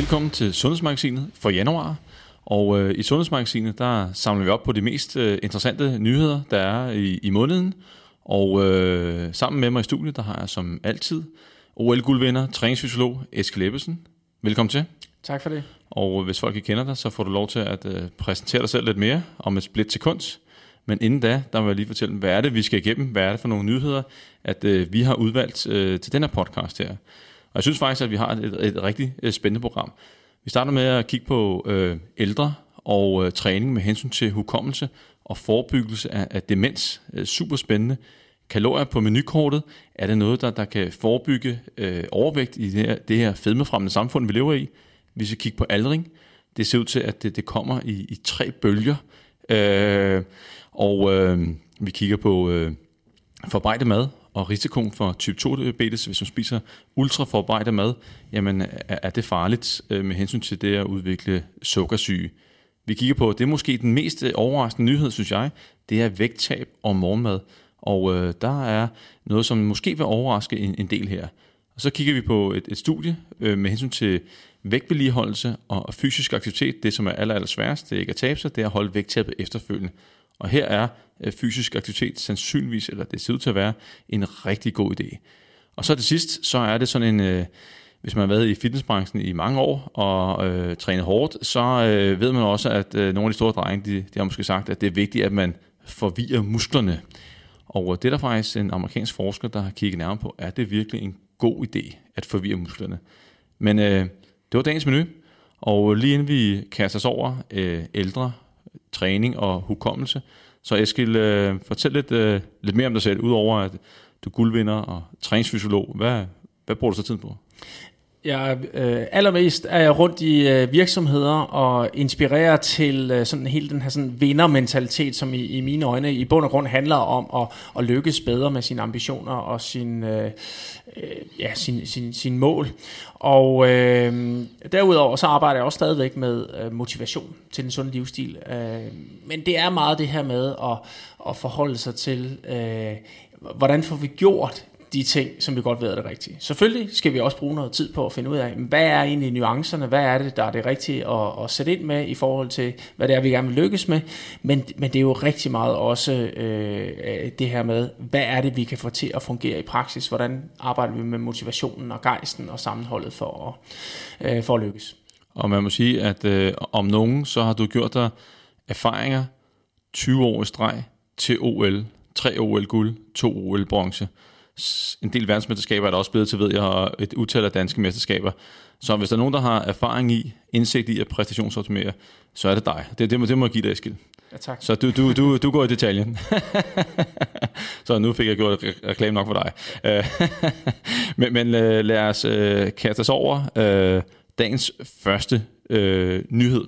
Velkommen til Sundhedsmagasinet for januar. Og øh, i Sundhedsmagasinet, der samler vi op på de mest øh, interessante nyheder, der er i, i måneden. Og øh, sammen med mig i studiet, der har jeg som altid OL-guldvinder, træningsfysiolog Eskild Ebbesen. Velkommen til. Tak for det. Og hvis folk ikke kender dig, så får du lov til at øh, præsentere dig selv lidt mere om et split kunst. Men inden da, der vil jeg lige fortælle, hvad er det, vi skal igennem? Hvad er det for nogle nyheder, at øh, vi har udvalgt øh, til den her podcast her? Og jeg synes faktisk, at vi har et, et, rigtig øh, spændende program. Vi starter med at kigge på øh, ældre og øh, træning med hensyn til hukommelse og forebyggelse af, af demens. Øh, super spændende. Kalorier på menukortet, er det noget, der, der kan forebygge øh, overvægt i det her, det her fedmefremmende samfund, vi lever i? Vi skal kigge på aldring. Det ser ud til, at det, det kommer i, i tre bølger. Øh, og øh, vi kigger på øh, forarbejdet mad og risikoen for type 2 diabetes, hvis man spiser ultraforarbejdet mad, jamen er, det farligt øh, med hensyn til det at udvikle sukkersyge. Vi kigger på, det er måske den mest øh, overraskende nyhed, synes jeg, det er vægttab og morgenmad. Og øh, der er noget, som måske vil overraske en, en del her. Og så kigger vi på et, et studie øh, med hensyn til vægtvedligeholdelse og, og fysisk aktivitet. Det, som er aller, aller sværest, det er ikke at tabe sig, det er at holde vægttabet efterfølgende. Og her er øh, fysisk aktivitet sandsynligvis, eller det ser ud til at være, en rigtig god idé. Og så til sidst, så er det sådan en, øh, hvis man har været i fitnessbranchen i mange år og øh, trænet hårdt, så øh, ved man også, at øh, nogle af de store drenge, de, de har måske sagt, at det er vigtigt, at man forvirrer musklerne. Og det er der faktisk en amerikansk forsker, der har kigget nærmere på, er det virkelig en god idé at forvirre musklerne? Men øh, det var dagens menu, og lige inden vi kaster os over øh, ældre, træning og hukommelse, så Eskil, øh, fortæl lidt, øh, lidt mere om dig selv, udover at du er guldvinder og træningsfysiolog. Hvad, hvad bruger du så tid på? Jeg, øh, allermest er jeg rundt i øh, virksomheder og inspirerer til øh, sådan hele den her sådan vindermentalitet, som i, i mine øjne i bund og grund handler om at, at lykkes bedre med sine ambitioner og sin, øh, øh ja, sin, sin, sin mål. Og øh, derudover så arbejder jeg også stadigvæk med øh, motivation til den sunde livsstil. Øh, men det er meget det her med at, at forholde sig til, øh, hvordan får vi gjort de ting, som vi godt ved er det rigtige. Selvfølgelig skal vi også bruge noget tid på at finde ud af, hvad er egentlig nuancerne, hvad er det, der er det rigtige at, at sætte ind med i forhold til, hvad det er, vi gerne vil lykkes med. Men, men det er jo rigtig meget også øh, det her med, hvad er det, vi kan få til at fungere i praksis? Hvordan arbejder vi med motivationen og gejsten og sammenholdet for at, øh, for at lykkes? Og man må sige, at øh, om nogen, så har du gjort dig erfaringer 20 år i streg til OL. 3 OL-guld, 2 OL-bronze en del verdensmesterskaber er der også blevet til, ved jeg, og et utal af danske mesterskaber. Så hvis der er nogen, der har erfaring i, indsigt i at præstationsoptimere, så er det dig. Det, det, må, det må jeg give dig, Eskild. Ja, tak. Så du, du, du, du går i detaljen. så nu fik jeg gjort reklame nok for dig. men, men lad os uh, kaste os over uh, dagens første uh, nyhed.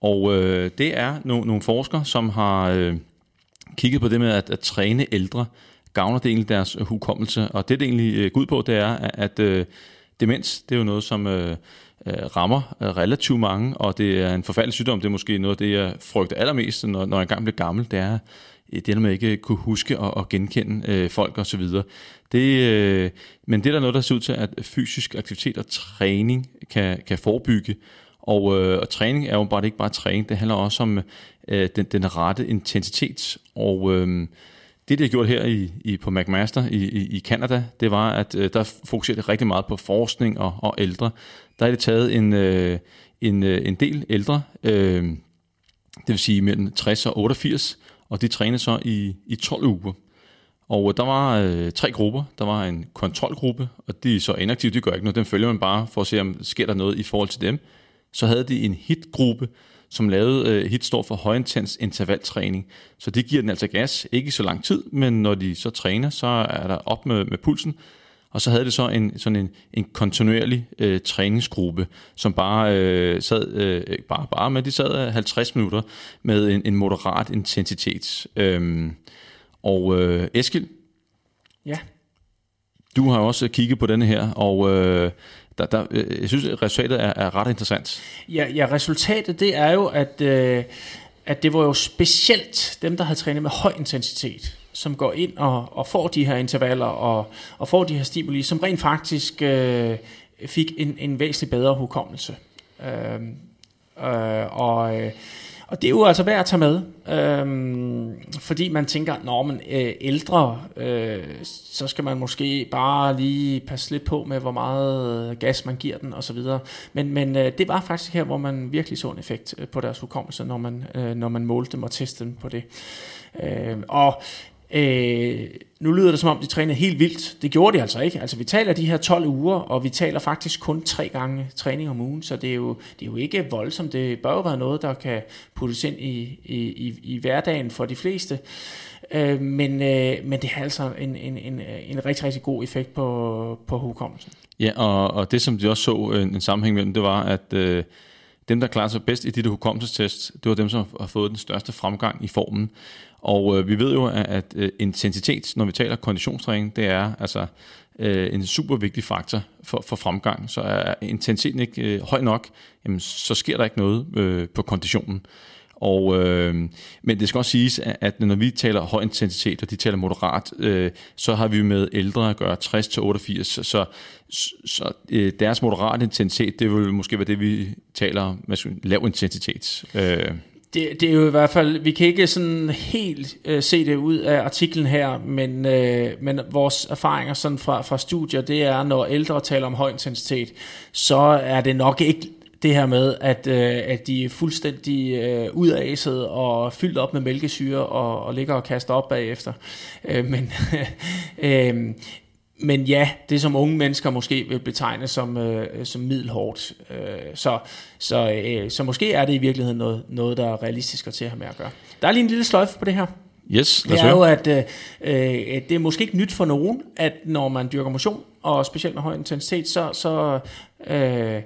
Og uh, det er no, nogle forskere, som har uh, kigget på det med at, at træne ældre gavner det egentlig deres øh, hukommelse. Og det, det egentlig øh, går ud på, det er, at øh, demens, det er jo noget, som øh, øh rammer relativt mange, og det er en forfærdelig sygdom. Det er måske noget af det, jeg frygter allermest, når, når jeg engang bliver gammel, det er det, med ikke kunne huske og, og genkende øh, folk osv. Det, øh, men det er der noget, der ser ud til, at fysisk aktivitet og træning kan, kan forebygge. Og, øh, og træning er jo bare ikke bare træning, det handler også om øh, den, den rette intensitet. Og øh, det, de har gjort her i, i, på McMaster i, i, i Canada, det var, at øh, der fokuserede rigtig meget på forskning og, og ældre. Der er det taget en, øh, en, øh, en del ældre, øh, det vil sige mellem 60 og 88, og de trænede så i, i 12 uger. Og øh, der var øh, tre grupper. Der var en kontrolgruppe, og de er så inaktive, de gør ikke noget. Dem følger man bare for at se, om sker der noget i forhold til dem. Så havde de en hitgruppe, som lavede øh, HIT står for højintens intervaltræning. Så det giver den altså gas, ikke så lang tid, men når de så træner, så er der op med, med pulsen, og så havde det så en, sådan en, en kontinuerlig øh, træningsgruppe, som bare øh, sad, øh, bare, bare, men de sad 50 minutter med en, en moderat intensitet. Øhm, og øh, Eskild? Ja? Du har også kigget på denne her, og øh, der, der, øh, jeg synes, at resultatet er, er ret interessant. Ja, ja, resultatet det er jo, at, øh, at det var jo specielt dem, der havde trænet med høj intensitet, som går ind og, og får de her intervaller og, og får de her stimuli, som rent faktisk øh, fik en, en væsentlig bedre hukommelse. Øh, øh, og, øh, og det er jo altså værd at tage med, øhm, fordi man tænker, når man øh, ældre, øh, så skal man måske bare lige passe lidt på med, hvor meget øh, gas man giver den osv. Men, men øh, det var faktisk her, hvor man virkelig så en effekt øh, på deres hukommelse, når man, øh, når man målte dem og testede dem på det. Øh, og Øh, nu lyder det som om, de træner helt vildt. Det gjorde de altså ikke. Altså vi taler de her 12 uger, og vi taler faktisk kun tre gange træning om ugen, så det er jo, det er jo ikke voldsomt. Det bør jo være noget, der kan puttes ind i, i, i, i hverdagen for de fleste. Øh, men, øh, men det har altså en, en, en, en rigtig, rigtig god effekt på, på hukommelsen. Ja, og, og det som de også så en, en sammenhæng mellem, det var, at øh, dem, der klarede sig bedst i de der hukommelsestest, det var dem, som har fået den største fremgang i formen. Og øh, vi ved jo, at, at øh, intensitet, når vi taler konditionstræning, det er altså øh, en super vigtig faktor for, for fremgang. Så er intensiteten ikke øh, høj nok, jamen, så sker der ikke noget øh, på konditionen. Og, øh, men det skal også siges, at når vi taler høj intensitet, og de taler moderat, øh, så har vi med ældre at gøre 60-88, så, så, så øh, deres moderat intensitet, det vil måske være det, vi taler om, lav intensitet. Øh det, det er jo i hvert fald, vi kan ikke sådan helt øh, se det ud af artiklen her, men, øh, men vores erfaringer sådan fra, fra studier, det er, når ældre taler om høj intensitet, så er det nok ikke det her med, at, øh, at de er fuldstændig øh, udaset og fyldt op med mælkesyre og, og ligger og kaster op bagefter. Øh, men, øh, men ja, det som unge mennesker måske vil betegne som, øh, som middelhårdt. Øh, så, så, øh, så måske er det i virkeligheden noget, noget der er realistisk at til at have med at gøre. Der er lige en lille sløjfe på det her. Yes, det er jo, at øh, øh, det er måske ikke nyt for nogen, at når man dyrker motion, og specielt med høj intensitet, så, så øh,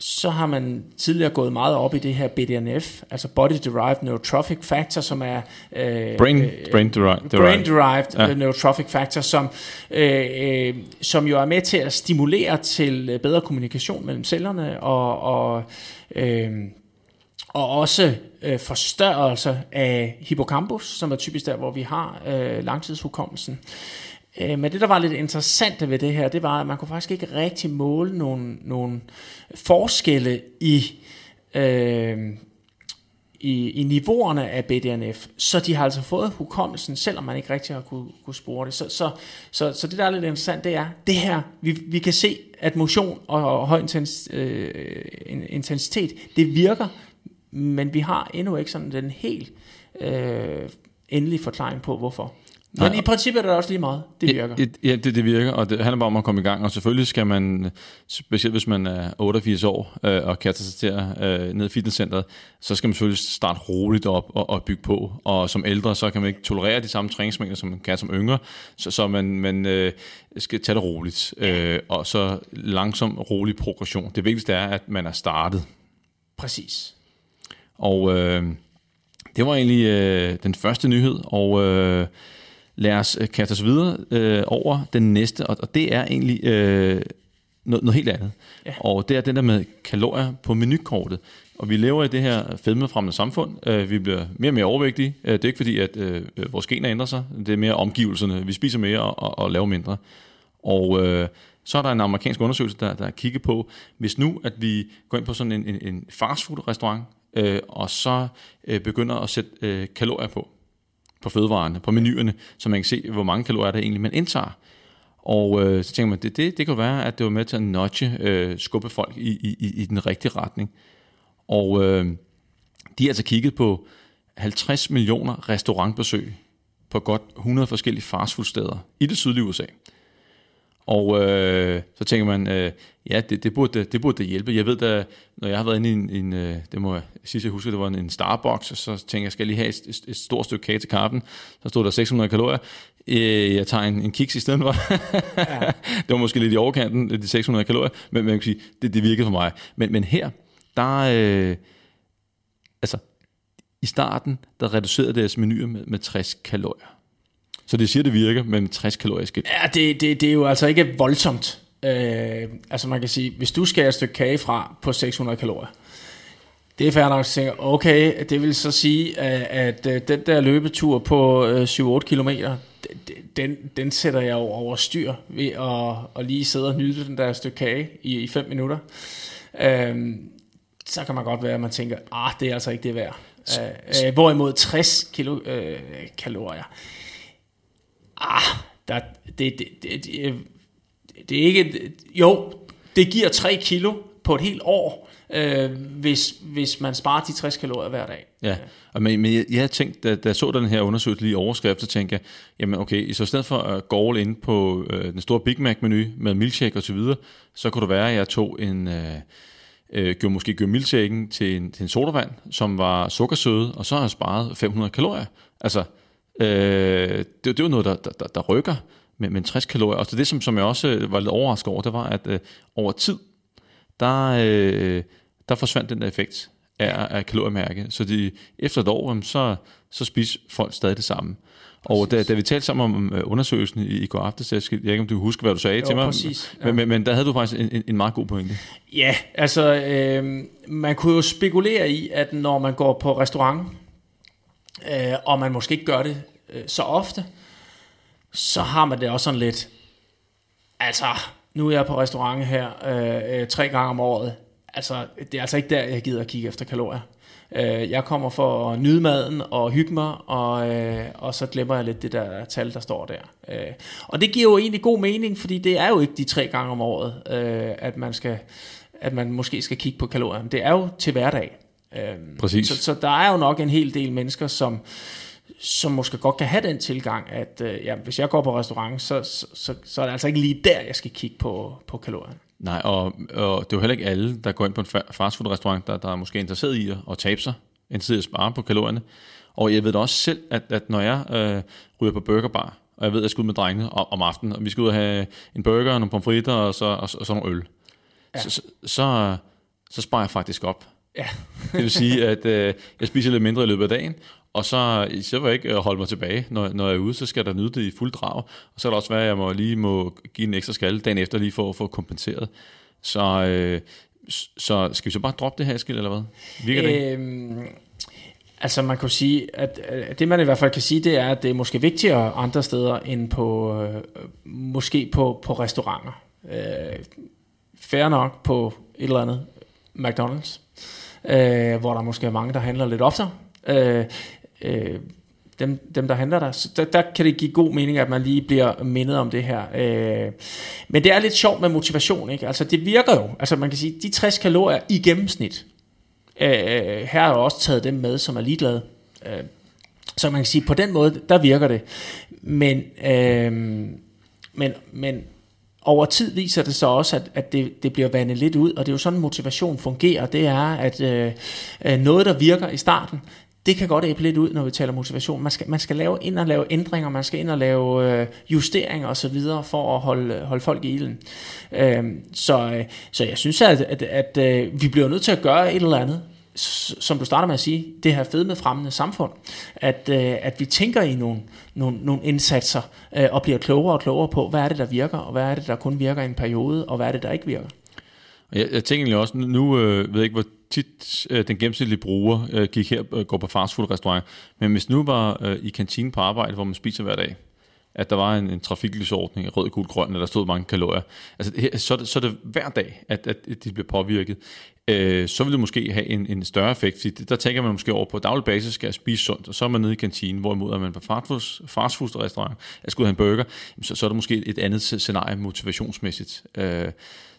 så har man tidligere gået meget op i det her BDNF, altså Body Derived Neurotrophic Factor, som er øh, brain, øh, brain, derived, brain derived ja. neurotrophic factor, som, øh, øh, som jo er med til at stimulere til øh, bedre kommunikation mellem cellerne og, og øh, og også øh, forstørrelse af hippocampus, som er typisk der, hvor vi har øh, langtidshukommelsen. Øh, Øh, men det, der var lidt interessant ved det her, det var, at man kunne faktisk ikke rigtig måle nogle, nogle forskelle i, øh, i, i niveauerne af BDNF. Så de har altså fået hukommelsen, selvom man ikke rigtig har kunne, kunne spore det. Så, så, så, så det, der er lidt interessant, det er, det her, vi, vi kan se, at motion og, og høj intens, øh, intensitet, det virker, men vi har endnu ikke sådan den helt øh, endelige forklaring på, hvorfor. Men Nej. i princippet er det også lige meget. Det virker. Ja, ja det, det virker, og det handler bare om at komme i gang. Og selvfølgelig skal man, specielt hvis man er 88 år øh, og kaster sig til øh, ned i fitnesscenteret, så skal man selvfølgelig starte roligt op og, og bygge på. Og som ældre, så kan man ikke tolerere de samme træningsmængder, som man kan som yngre. Så, så man, man øh, skal tage det roligt. Øh, og så langsom, rolig progression. Det vigtigste er, at man er startet. Præcis. Og øh, det var egentlig øh, den første nyhed, og... Øh, lad os øh, kaste os videre øh, over den næste, og, og det er egentlig øh, noget, noget helt andet. Ja. Og det er den der med kalorier på menukortet. Og vi lever i det her fedmefremmende samfund. Øh, vi bliver mere og mere overvægtige. Øh, det er ikke fordi, at øh, vores gener ændrer sig. Det er mere omgivelserne. Vi spiser mere og, og, og laver mindre. Og øh, så er der en amerikansk undersøgelse, der, der kigger på, hvis nu, at vi går ind på sådan en, en, en fastfood-restaurant, øh, og så øh, begynder at sætte øh, kalorier på, på fødevarene, på menuerne, så man kan se, hvor mange kalorier der egentlig man indtager. Og øh, så tænker man, det, det, det kan være, at det var med til at nudge, øh, skubbe folk i, i, i den rigtige retning. Og øh, de har altså kigget på 50 millioner restaurantbesøg på godt 100 forskellige fastfoodsteder i det sydlige USA. Og øh, så tænker man, øh, ja, det, det, burde, det burde det hjælpe. Jeg ved da, når jeg har været inde i en, en øh, det må jeg sidst jeg husker, det var en, en Starbucks, og så tænker jeg, skal jeg lige have et, et, et stort stykke kage til kaffen. Så stod der 600 kalorier. Øh, jeg tager en, en kiks i stedet for. ja. det var måske lidt i overkanten, de 600 kalorier, men man kan sige, det, det virkede for mig. Men, men her, der, øh, altså, i starten, der reducerede deres menuer med, med 60 kalorier. Så det siger, det virker, men 60 kalorier skidt. Ja, det, det, det er jo altså ikke voldsomt. Øh, altså man kan sige, hvis du skærer et stykke kage fra på 600 kalorier, det er fair nok at tænke, okay, det vil så sige, at, at øh, den der løbetur på 7-8 øh, km, den, den sætter jeg over styr ved at, at lige sidde og nyde den der stykke kage i, i 5 minutter. Øhm, så kan man godt være, at man tænker, ah, det er altså ikke det værd. Øh, øh, hvorimod 60 kilo, øh, kalorier, ah, der, det, det, det, det, øh, det er ikke, jo, det giver 3 kilo på et helt år, øh, hvis, hvis man sparer de 60 kalorier hver dag. Ja, og men, men jeg, jeg tænkte, da, da jeg så den her undersøgelse lige overskrift, så tænkte jeg, jamen okay, så i stedet for at gå all ind på øh, den store Big Mac-menu med milkshake og så videre, så kunne det være, at jeg tog en... Øh, øh, gjorde måske gjorde milkshaken til en, til en sodavand, som var sukkersøde, og så har jeg sparet 500 kalorier. Altså, øh, det, det var noget, der, der, der rykker med, med 60 kalorier. Og det, som, som jeg også var lidt overrasket over, det var, at øh, over tid, der, øh, der forsvandt den der effekt af, af kaloriemærke. Så de, efter et år, så, så spiser folk stadig det samme. Og da, da vi talte sammen om uh, undersøgelsen i, i går aftes, jeg, skal, jeg ikke om du husker, hvad du sagde Jo, til mig, præcis, ja. men, men, men der havde du faktisk en, en, en meget god pointe. Ja, altså øh, man kunne jo spekulere i, at når man går på restaurant, øh, og man måske ikke gør det øh, så ofte, så har man det også sådan lidt, altså nu er jeg på restaurant her øh, øh, tre gange om året, altså det er altså ikke der, jeg gider at kigge efter kalorier. Øh, jeg kommer for at nyde maden og hygge mig, og, øh, og så glemmer jeg lidt det der tal, der står der. Øh, og det giver jo egentlig god mening, fordi det er jo ikke de tre gange om året, øh, at man skal at man måske skal kigge på kalorier. Det er jo til hverdag. Øhm, Præcis. Så, så der er jo nok en hel del mennesker, som, som måske godt kan have den tilgang, at øh, ja, hvis jeg går på restaurant, så, så, så, så er det altså ikke lige der, jeg skal kigge på, på kalorier. Nej, og, og det er jo heller ikke alle, der går ind på en fa- fastfood-restaurant, der, der er måske interesseret i at, at tabe sig, interesseret i at spare på kalorierne. Og jeg ved da også selv, at, at når jeg øh, ryger på burgerbar, og jeg ved, at jeg skal ud med drengene om, om aftenen, og vi skal ud og have en burger, nogle pomfritter og så, og, og så nogle øl, ja. så, så, så, så sparer jeg faktisk op. Ja. Det vil sige, at øh, jeg spiser lidt mindre i løbet af dagen, og så, så vil jeg ikke øh, holde mig tilbage, når, når jeg er ude, så skal der nyde det i fuld drag. Og så er der også være, at jeg må lige må give en ekstra skalle dagen efter, lige for at få kompenseret. Så, øh, så skal vi så bare droppe det her, Eskild, eller hvad? Virker det? Øhm, altså man kan sige, at, at det man i hvert fald kan sige, det er, at det er måske vigtigere andre steder end på, øh, måske på, på restauranter. Øh, fair nok på et eller andet McDonald's, øh, hvor der måske er mange, der handler lidt oftere. Øh, øh, dem, dem, der handler der, så der, der kan det give god mening, at man lige bliver mindet om det her. Øh, men det er lidt sjovt med motivation, ikke? Altså det virker jo, altså man kan sige, de 60 kalorier i gennemsnit, øh, her har jeg jo også taget dem med, som er ligeglade. Øh, så man kan sige, på den måde, der virker det. Men, øh, men, men over tid viser det så også, at, at det, det bliver vandet lidt ud, og det er jo sådan, motivation fungerer. Det er, at øh, øh, noget, der virker i starten, det kan godt æble lidt ud, når vi taler motivation. Man skal, man skal lave ind og lave ændringer, man skal ind og lave øh, justeringer osv. for at holde, holde folk i ilden. Øh, så, øh, så jeg synes, at, at, at øh, vi bliver nødt til at gøre et eller andet, som du starter med at sige, det her fede med fremmende samfund, at, øh, at vi tænker i nogle, nogle, nogle indsatser øh, og bliver klogere og klogere på, hvad er det, der virker, og hvad er det, der kun virker i en periode, og hvad er det, der ikke virker. Jeg, jeg tænker egentlig også, nu øh, ved jeg ikke, hvor tit øh, den gennemsnitlige bruger øh, gik her øh, går på fastfood-restaurant, men hvis nu var øh, i kantinen på arbejde, hvor man spiser hver dag, at der var en, en trafiklysordning, rød, gul, grøn, eller der stod mange kalorier, altså her, så, er det, så er det hver dag, at, at de bliver påvirket, øh, så vil det måske have en, en større effekt, fordi der tænker man måske over på daglig basis, skal jeg spise sundt, og så er man nede i kantinen, hvorimod er man på fastfood, fastfood-restaurant, jeg skal ud have en burger, så, så er det måske et andet scenarie motivationsmæssigt. Øh,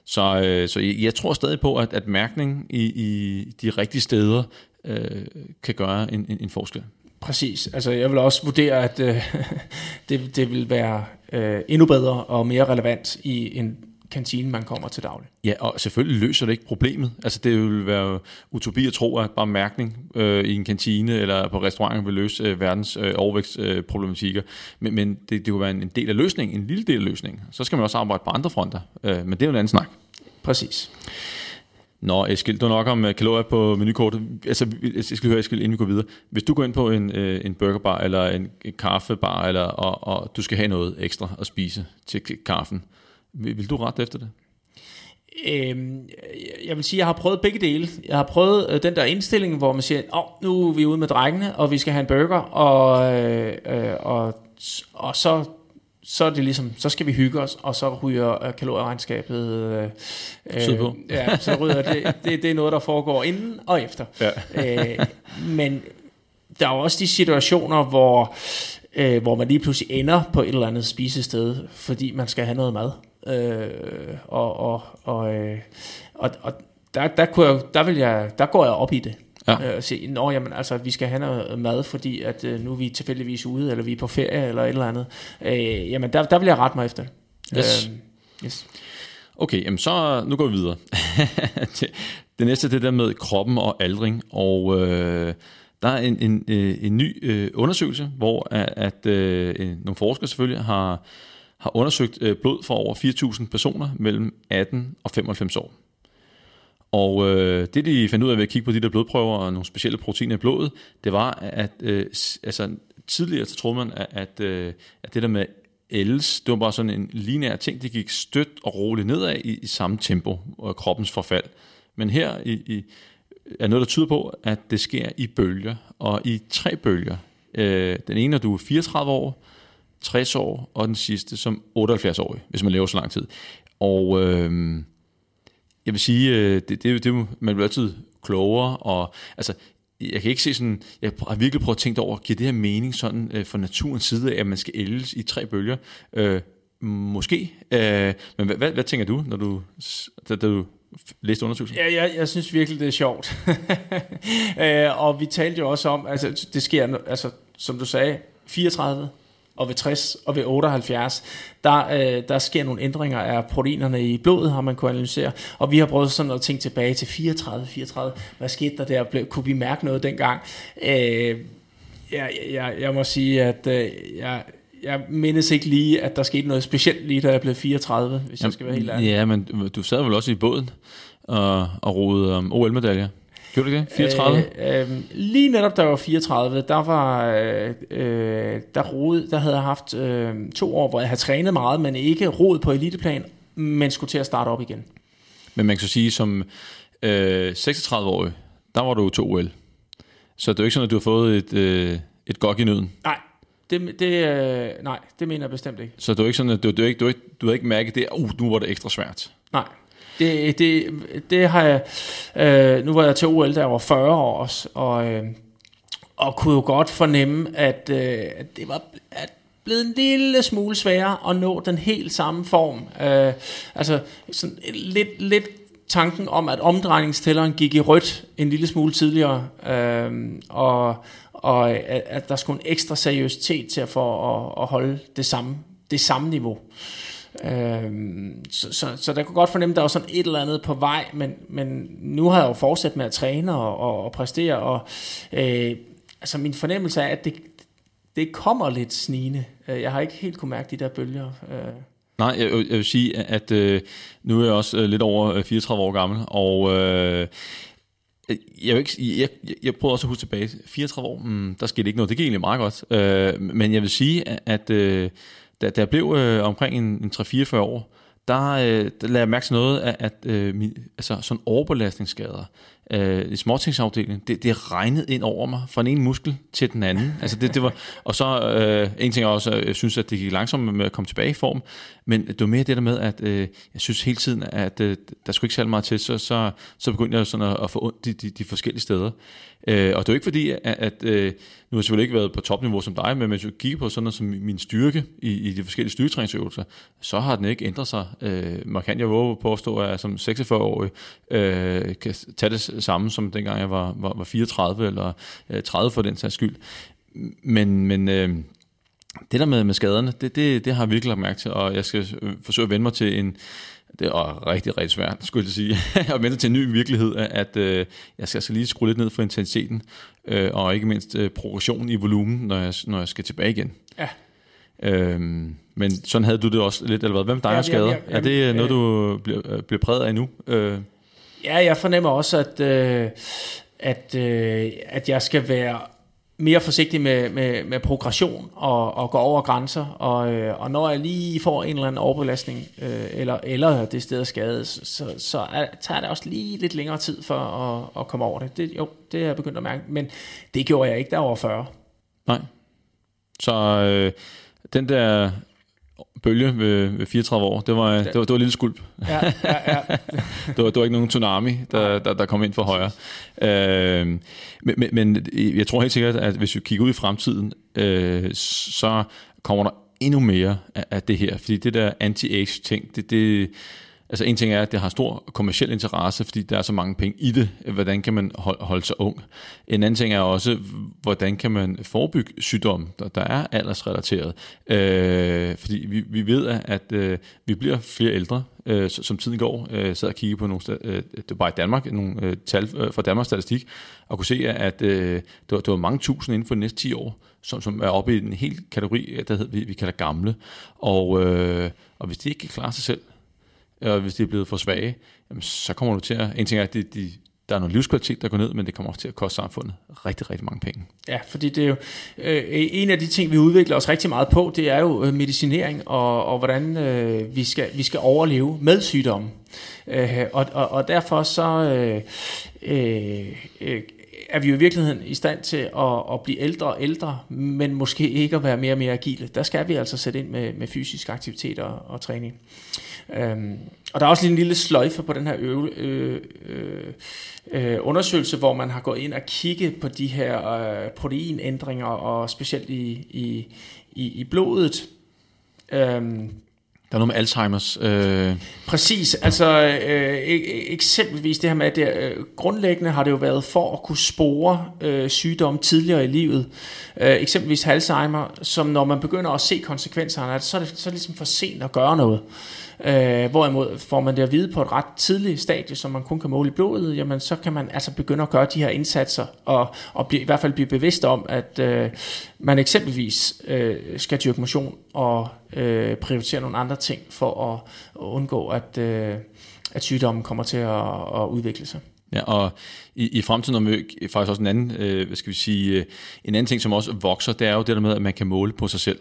så, øh, så jeg, jeg tror stadig på, at, at mærkning i, i de rigtige steder øh, kan gøre en, en, en forskel. Præcis. Altså, jeg vil også vurdere, at øh, det, det vil være øh, endnu bedre og mere relevant i en kantine, man kommer til daglig. Ja, og selvfølgelig løser det ikke problemet. Altså det vil være utopi at tro, at bare mærkning øh, i en kantine eller på restauranter vil løse øh, verdens øh, overvægtsproblematikker. Men, men det, det kunne være en, en del af løsningen, en lille del af løsningen. Så skal man også arbejde på andre fronter. Øh, men det er jo en anden snak. Præcis. Nå, Eskild, du nok om øh, kalorier på menukortet. Altså, jeg skal høre, Eskild, inden vi går videre. Hvis du går ind på en, øh, en burgerbar eller en, kaffebar, eller, og, og du skal have noget ekstra at spise til kaffen, vil, vil du rette efter det? Øhm, jeg vil sige, at jeg har prøvet begge dele. Jeg har prøvet øh, den der indstilling, hvor man siger, åh, oh, nu er vi ude med drengene, og vi skal have en burger, og, øh, øh, og, og så så er det ligesom, så skal vi hygge os, og så ryger øh, kalorieregnskabet øh, Sydpå. ja, så ryger det, det, det er noget, der foregår inden og efter. Ja. Øh, men der er jo også de situationer, hvor, øh, hvor man lige pludselig ender på et eller andet spisested, fordi man skal have noget mad. Øh, og og, og, øh, og, og der, der, kunne jeg, der, vil jeg, der går jeg op i det. Ja. Øh, og se, Nå, jamen, altså, vi skal have noget mad, fordi at, øh, nu er vi tilfældigvis ude, eller vi er på ferie, eller et eller andet. Øh, jamen, der, der vil jeg rette mig efter det. Yes. Øh, yes. Okay, jamen så nu går vi videre. det, det næste det er der med kroppen og aldring, og øh, der er en, en, øh, en ny øh, undersøgelse, hvor at, at øh, nogle forskere selvfølgelig har, har undersøgt øh, blod for over 4.000 personer mellem 18 og 95 år. Og øh, det de fandt ud af ved at kigge på de der blodprøver og nogle specielle proteiner i blodet, det var, at øh, altså, tidligere så troede man, at, at, øh, at det der med ældes, det var bare sådan en lineær ting, det gik stødt og roligt nedad i, i samme tempo, og kroppens forfald. Men her i, i, er noget, der tyder på, at det sker i bølger, og i tre bølger. Øh, den ene, når du er 34 år, 60 år, og den sidste som 78-årig, hvis man lever så lang tid. Og øh, jeg vil sige, øh, det, det, det, man bliver altid klogere, og altså, jeg kan ikke se sådan, jeg har virkelig prøvet at tænke over, giver det her mening sådan øh, for naturens side af, at man skal ældes i tre bølger? Øh, måske, øh, men hvad, hvad, hvad tænker du, når du, da, da du læste undersøgelsen? Ja, jeg, jeg synes virkelig, det er sjovt. øh, og vi talte jo også om, altså det sker, altså, som du sagde, 34 og ved 60 og ved 78, der, øh, der sker nogle ændringer af proteinerne i blodet, har man kunne analysere. Og vi har prøvet sådan at tænke tilbage til 34, 34. Hvad skete der der? Blev, kunne vi mærke noget dengang? Øh, jeg, jeg, jeg må sige, at øh, jeg, jeg mindes ikke lige, at der skete noget specielt lige, da jeg blev 34, hvis jeg skal være helt ærlig. Ja, men du sad vel også i båden og, og rodede om OL-medaljer. Gjorde du ikke det? 34? Øh, øh, lige netop da jeg var 34, der var øh, øh, der, rode, der havde jeg haft øh, to år, hvor jeg havde trænet meget, men ikke roet på eliteplan, men skulle til at starte op igen. Men man kan så sige, som øh, 36-årig, der var du to OL. Så det er jo ikke sådan, at du har fået et, øh, et gok i nøden. Nej, det, det, øh, nej, det mener jeg bestemt ikke. Så det er ikke sådan, at du, du, ikke, du, ikke, du har ikke mærket det, uh, nu var det ekstra svært. Nej, det, det, det har jeg... Øh, nu var jeg til OL, da jeg var 40 år også, og, øh, og kunne jo godt fornemme, at, øh, at det var at blevet en lille smule sværere at nå den helt samme form. Øh, altså sådan lidt, lidt tanken om, at omdrejningstælleren gik i rødt en lille smule tidligere, øh, og, og at, at der skulle en ekstra seriøsitet til at få at, at holde det samme, det samme niveau. Øhm, så, så, så der kunne godt fornemme, at der var sådan et eller andet på vej, men, men nu har jeg jo fortsat med at træne og, og, og præstere, og øh, altså min fornemmelse er, at det, det kommer lidt snigende. Øh, jeg har ikke helt kunne mærke de der bølger. Øh. Nej, jeg, jeg vil sige, at øh, nu er jeg også øh, lidt over øh, 34 år gammel, og øh, jeg, vil ikke, jeg, jeg, jeg prøver også at huske tilbage. 34 år, mm, der skete ikke noget. Det gik egentlig meget godt. Øh, men jeg vil sige, at, at øh, da, da jeg blev øh, omkring en, en 3-44 år, der, øh, der lagde jeg mærke til noget af, at øh, min, altså sådan overbelastningsskader øh, i småtingsafdelingen, det, det regnede ind over mig fra den ene muskel til den anden. Altså det, det var, og så øh, en ting er også, jeg synes, at det gik langsomt med at komme tilbage i form, men det var mere det der med, at øh, jeg synes hele tiden, at øh, der skulle ikke særlig meget til, så, så, så begyndte jeg sådan at, at få ondt de, de, de forskellige steder. Øh, og det er jo ikke fordi, at, at øh, nu har jeg selvfølgelig ikke været på topniveau som dig, men hvis du kigger på sådan noget som min styrke i, i de forskellige styrketræningsøvelser, så har den ikke ændret sig. Øh, man kan jeg våge på at stå, at jeg som 46-årig øh, kan tage det samme, som dengang jeg var, var, var 34 eller øh, 30 for den sags skyld. Men, men øh, det der med, med skaderne, det, det, det har jeg virkelig lagt mærke til, og jeg skal øh, forsøge at vende mig til en, det er rigtig, rigtig svært, skulle jeg sige, at vende til en ny virkelighed, at, at øh, jeg skal altså lige skrue lidt ned for intensiteten, øh, og ikke mindst øh, progressionen i volumen, når jeg, når jeg skal tilbage igen. Ja. Øhm, men sådan havde du det også lidt, eller hvad? Hvem dig Ja, og skader? ja, ja, er det jamen, noget, du bliver, øh, bliver præget af nu? Øh, Ja, jeg fornemmer også, at, øh, at, øh, at jeg skal være mere forsigtig med, med, med progression og, og gå over grænser. Og, øh, og når jeg lige får en eller anden overbelastning, øh, eller, eller det sted er skadet, så, så er, tager det også lige lidt længere tid for at, at komme over det. det. Jo, det er jeg begyndt at mærke, men det gjorde jeg ikke, der over 40. nej. Så øh, den der bølge ved, ved 34 år. Det var, det, var, det var lille skulp. Ja, ja, ja. det, var, det var ikke nogen tsunami, der, der, der kom ind for højre. Øh, men, men, men jeg tror helt sikkert, at hvis vi kigger ud i fremtiden, øh, så kommer der endnu mere af, af det her. Fordi det der anti-age ting, det, det, Altså en ting er, at det har stor kommersiel interesse, fordi der er så mange penge i det. Hvordan kan man holde sig ung? En anden ting er også, hvordan kan man forebygge sygdom, der, der er aldersrelateret. Øh, fordi vi, vi ved, at øh, vi bliver flere ældre, øh, som tiden går. Jeg sad og kiggede på nogle, øh, det var bare i Danmark, nogle øh, tal øh, fra Danmarks Statistik, og kunne se, at øh, det, var, det var mange tusind inden for de næste 10 år, som, som er oppe i en helt kategori, der hedder, vi, vi kalder gamle. Og, øh, og hvis de ikke kan klare sig selv, og hvis de er blevet for svage, jamen, så kommer du til at... En ting er, at de, de, der er noget livskvalitet, der går ned, men det kommer også til at koste samfundet rigtig, rigtig mange penge. Ja, fordi det er jo øh, en af de ting, vi udvikler os rigtig meget på, det er jo øh, medicinering og, og hvordan øh, vi, skal, vi skal overleve med sygdommen. Øh, og, og, og derfor så øh, øh, øh er vi jo i virkeligheden i stand til at, at blive ældre og ældre, men måske ikke at være mere og mere agile. Der skal vi altså sætte ind med, med fysisk aktivitet og, og træning. Øhm, og der er også lige en lille sløjfe på den her øve, øh, øh, øh, undersøgelse, hvor man har gået ind og kigget på de her øh, proteinændringer, og specielt i, i, i, i blodet. Øhm, der er noget med Alzheimers. Øh. Præcis, altså øh, eksempelvis det her med, at det, øh, grundlæggende har det jo været for at kunne spore øh, sygdom tidligere i livet. Øh, eksempelvis Alzheimer, som når man begynder at se konsekvenserne, så er det, så er det ligesom for sent at gøre noget. Øh, hvorimod får man det at vide på et ret tidligt stadie, som man kun kan måle i blodet, jamen så kan man altså begynde at gøre de her indsatser, og, og blive, i hvert fald blive bevidst om, at øh, man eksempelvis øh, skal dyrke motion og øh, prioritere nogle andre ting for at, at undgå, at, øh, at sygdommen kommer til at, at udvikle sig. Ja, og i, i fremtiden er faktisk også en anden, øh, hvad skal vi sige, øh, en anden ting, som også vokser, det er jo det der med, at man kan måle på sig selv.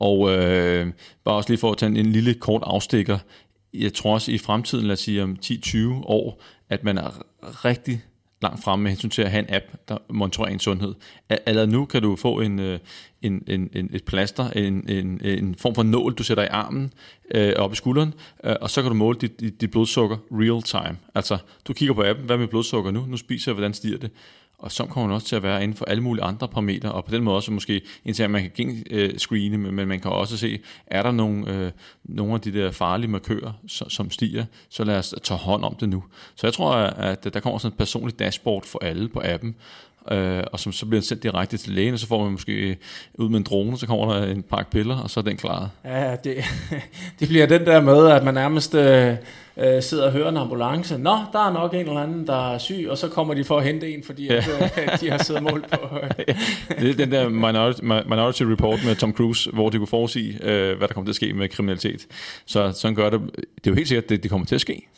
Og øh, bare også lige for at tage en, en lille kort afstikker, jeg tror også i fremtiden, lad os sige om 10-20 år, at man er rigtig langt fremme med hensyn til at have en app, der monitorerer ens sundhed. Allerede nu kan du få en, øh, en, en, en, et plaster, en, en, en form for nål, du sætter i armen, øh, op i skulderen, øh, og så kan du måle dit, dit, dit blodsukker real time. Altså, du kigger på appen, hvad med blodsukker nu? Nu spiser jeg, hvordan stiger det? Og så kommer man også til at være inden for alle mulige andre parametre, og på den måde også måske, indtil at man kan gen øh, screene, men man kan også se, er der nogle, øh, nogle af de der farlige markører, som, som stiger, så lad os tage hånd om det nu. Så jeg tror, at der kommer sådan et personligt dashboard for alle på appen, øh, og som så bliver sendt direkte til lægen, og så får man måske ud med en drone, så kommer der en pakke piller, og så er den klaret. Ja, det, det bliver den der med, at man nærmest øh, øh, sidder og hører en ambulance. Nå, der er nok en eller anden, der er syg, og så kommer de for at hente en, fordi ja. at, øh, de har siddet mål på... ja, det er den der Minority, Minority Report med Tom Cruise, hvor de kunne forudsige, øh, hvad der kommer til at ske med kriminalitet. Så sådan gør det. Det er jo helt sikkert, at det, det kommer til at ske.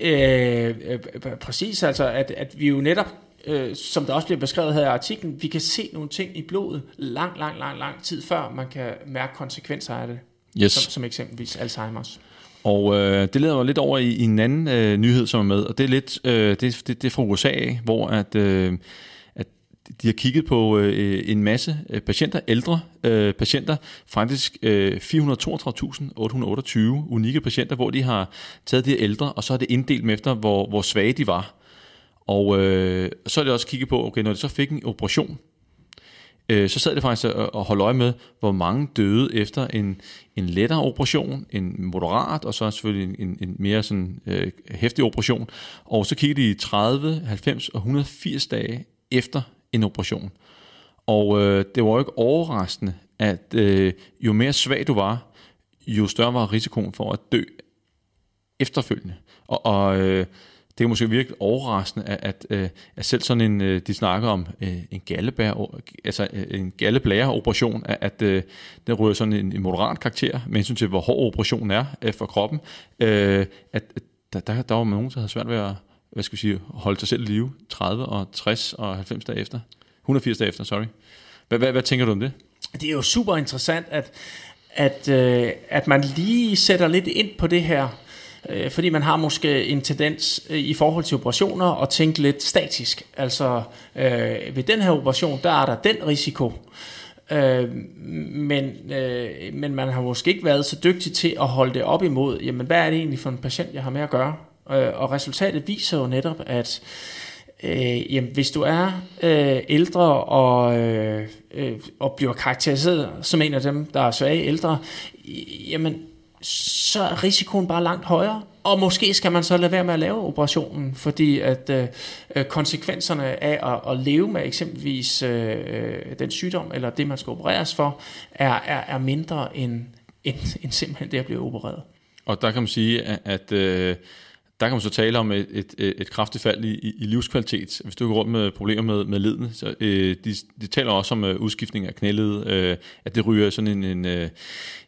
Øh, øh, præcis, altså at, at vi jo netop øh, som der også bliver beskrevet her i artiklen, vi kan se nogle ting i blodet lang, lang, lang, lang tid før man kan mærke konsekvenser af det. Yes. Som, som eksempelvis Alzheimer's. Og øh, det leder mig lidt over i, i en anden øh, nyhed, som er med, og det er lidt øh, det, det, det er fra USA, hvor at, øh, at de har kigget på øh, en masse øh, patienter, ældre øh, patienter, faktisk øh, 432.828 unikke patienter, hvor de har taget de ældre, og så er det inddelt med efter, hvor, hvor svage de var. Og øh, så er det også kigge på, okay, når det så fik en operation, øh, så sad det faktisk og, og holdt øje med, hvor mange døde efter en, en lettere operation, en moderat, og så selvfølgelig en, en mere sådan øh, hæftig operation. Og så kiggede de 30, 90 og 180 dage efter en operation. Og øh, det var jo ikke overraskende, at øh, jo mere svag du var, jo større var risikoen for at dø efterfølgende. Og, og øh, det kan måske virke overraskende, at, at, øh, at selv sådan en, øh, de snakker om øh, en gallebær, altså en galleblære-operation, at, at den rører sådan en, en moderat karakter, med hensyn til, hvor hård operationen er for kroppen, at, at der, der, der var nogen, der havde svært ved at hvad skal vi sige, holde sig selv i live 30 og 60 og 90 dage efter. 180 dage efter, sorry. Hvad, hvad, hvad tænker du om det? Det er jo super interessant, at, at, at man lige sætter lidt ind på det her øh, fordi man har måske en tendens øh, i forhold til operationer at tænke lidt statisk. Altså øh, ved den her operation, der er der den risiko, Øh, men, øh, men man har måske ikke været så dygtig til at holde det op imod, jamen hvad er det egentlig for en patient, jeg har med at gøre? Øh, og resultatet viser jo netop, at øh, jamen, hvis du er øh, ældre og, øh, øh, og bliver karakteriseret som en af dem, der er svage ældre, jamen så er risikoen bare langt højere. Og måske skal man så lade være med at lave operationen, fordi at øh, øh, konsekvenserne af at, at leve med eksempelvis øh, øh, den sygdom, eller det man skal opereres for, er, er, er mindre end, end, end simpelthen det at blive opereret. Og der kan man sige, at, at øh, der kan man så tale om et, et, et kraftigt fald i, i livskvalitet. Hvis du går rundt med problemer med, med ledene, så øh, de, de taler også om øh, udskiftning af knæled, øh, at det ryger sådan en, en, øh,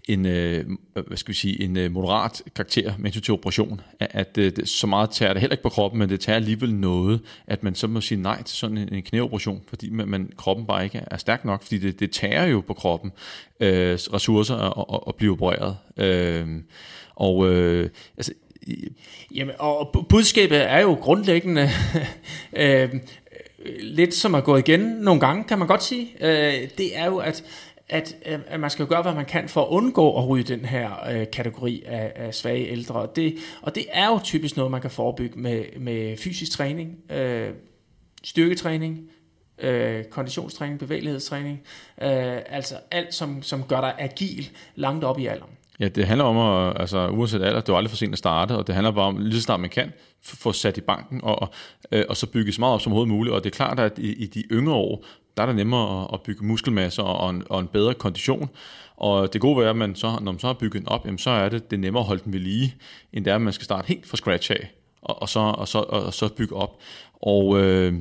en, øh, hvad skal vi sige, en øh, moderat karakter med til operation. At, at øh, det, så meget tager det heller ikke på kroppen, men det tager alligevel noget, at man så må sige nej til sådan en, en knæoperation, fordi man, man, kroppen bare ikke er stærk nok, fordi det, det tager jo på kroppen øh, ressourcer at, at, at blive opereret. Øh, og øh, altså, Jamen, og budskabet er jo grundlæggende øh, lidt som at gå igen nogle gange, kan man godt sige. Øh, det er jo, at, at, øh, at man skal gøre, hvad man kan for at undgå at ryge den her øh, kategori af, af svage ældre. Og det, og det er jo typisk noget, man kan forebygge med, med fysisk træning, øh, styrketræning, øh, konditionstræning, bevægelighedstræning, øh, altså alt, som, som gør dig agil langt op i alderen. Ja, det handler om, at, altså uanset alder, det er aldrig for sent at starte, og det handler bare om, lige så snart man kan, få sat i banken, og, og, øh, og så bygge så meget op som overhovedet muligt. Og det er klart, at i, i de yngre år, der er det nemmere at, at bygge muskelmasse og en, og en bedre kondition. Og det gode ved, at man så, når man så har bygget den op, jamen, så er det, det er nemmere at holde den ved lige, end det er, at man skal starte helt fra scratch af, og, og, så, og, så, og, og så bygge op. Og øh,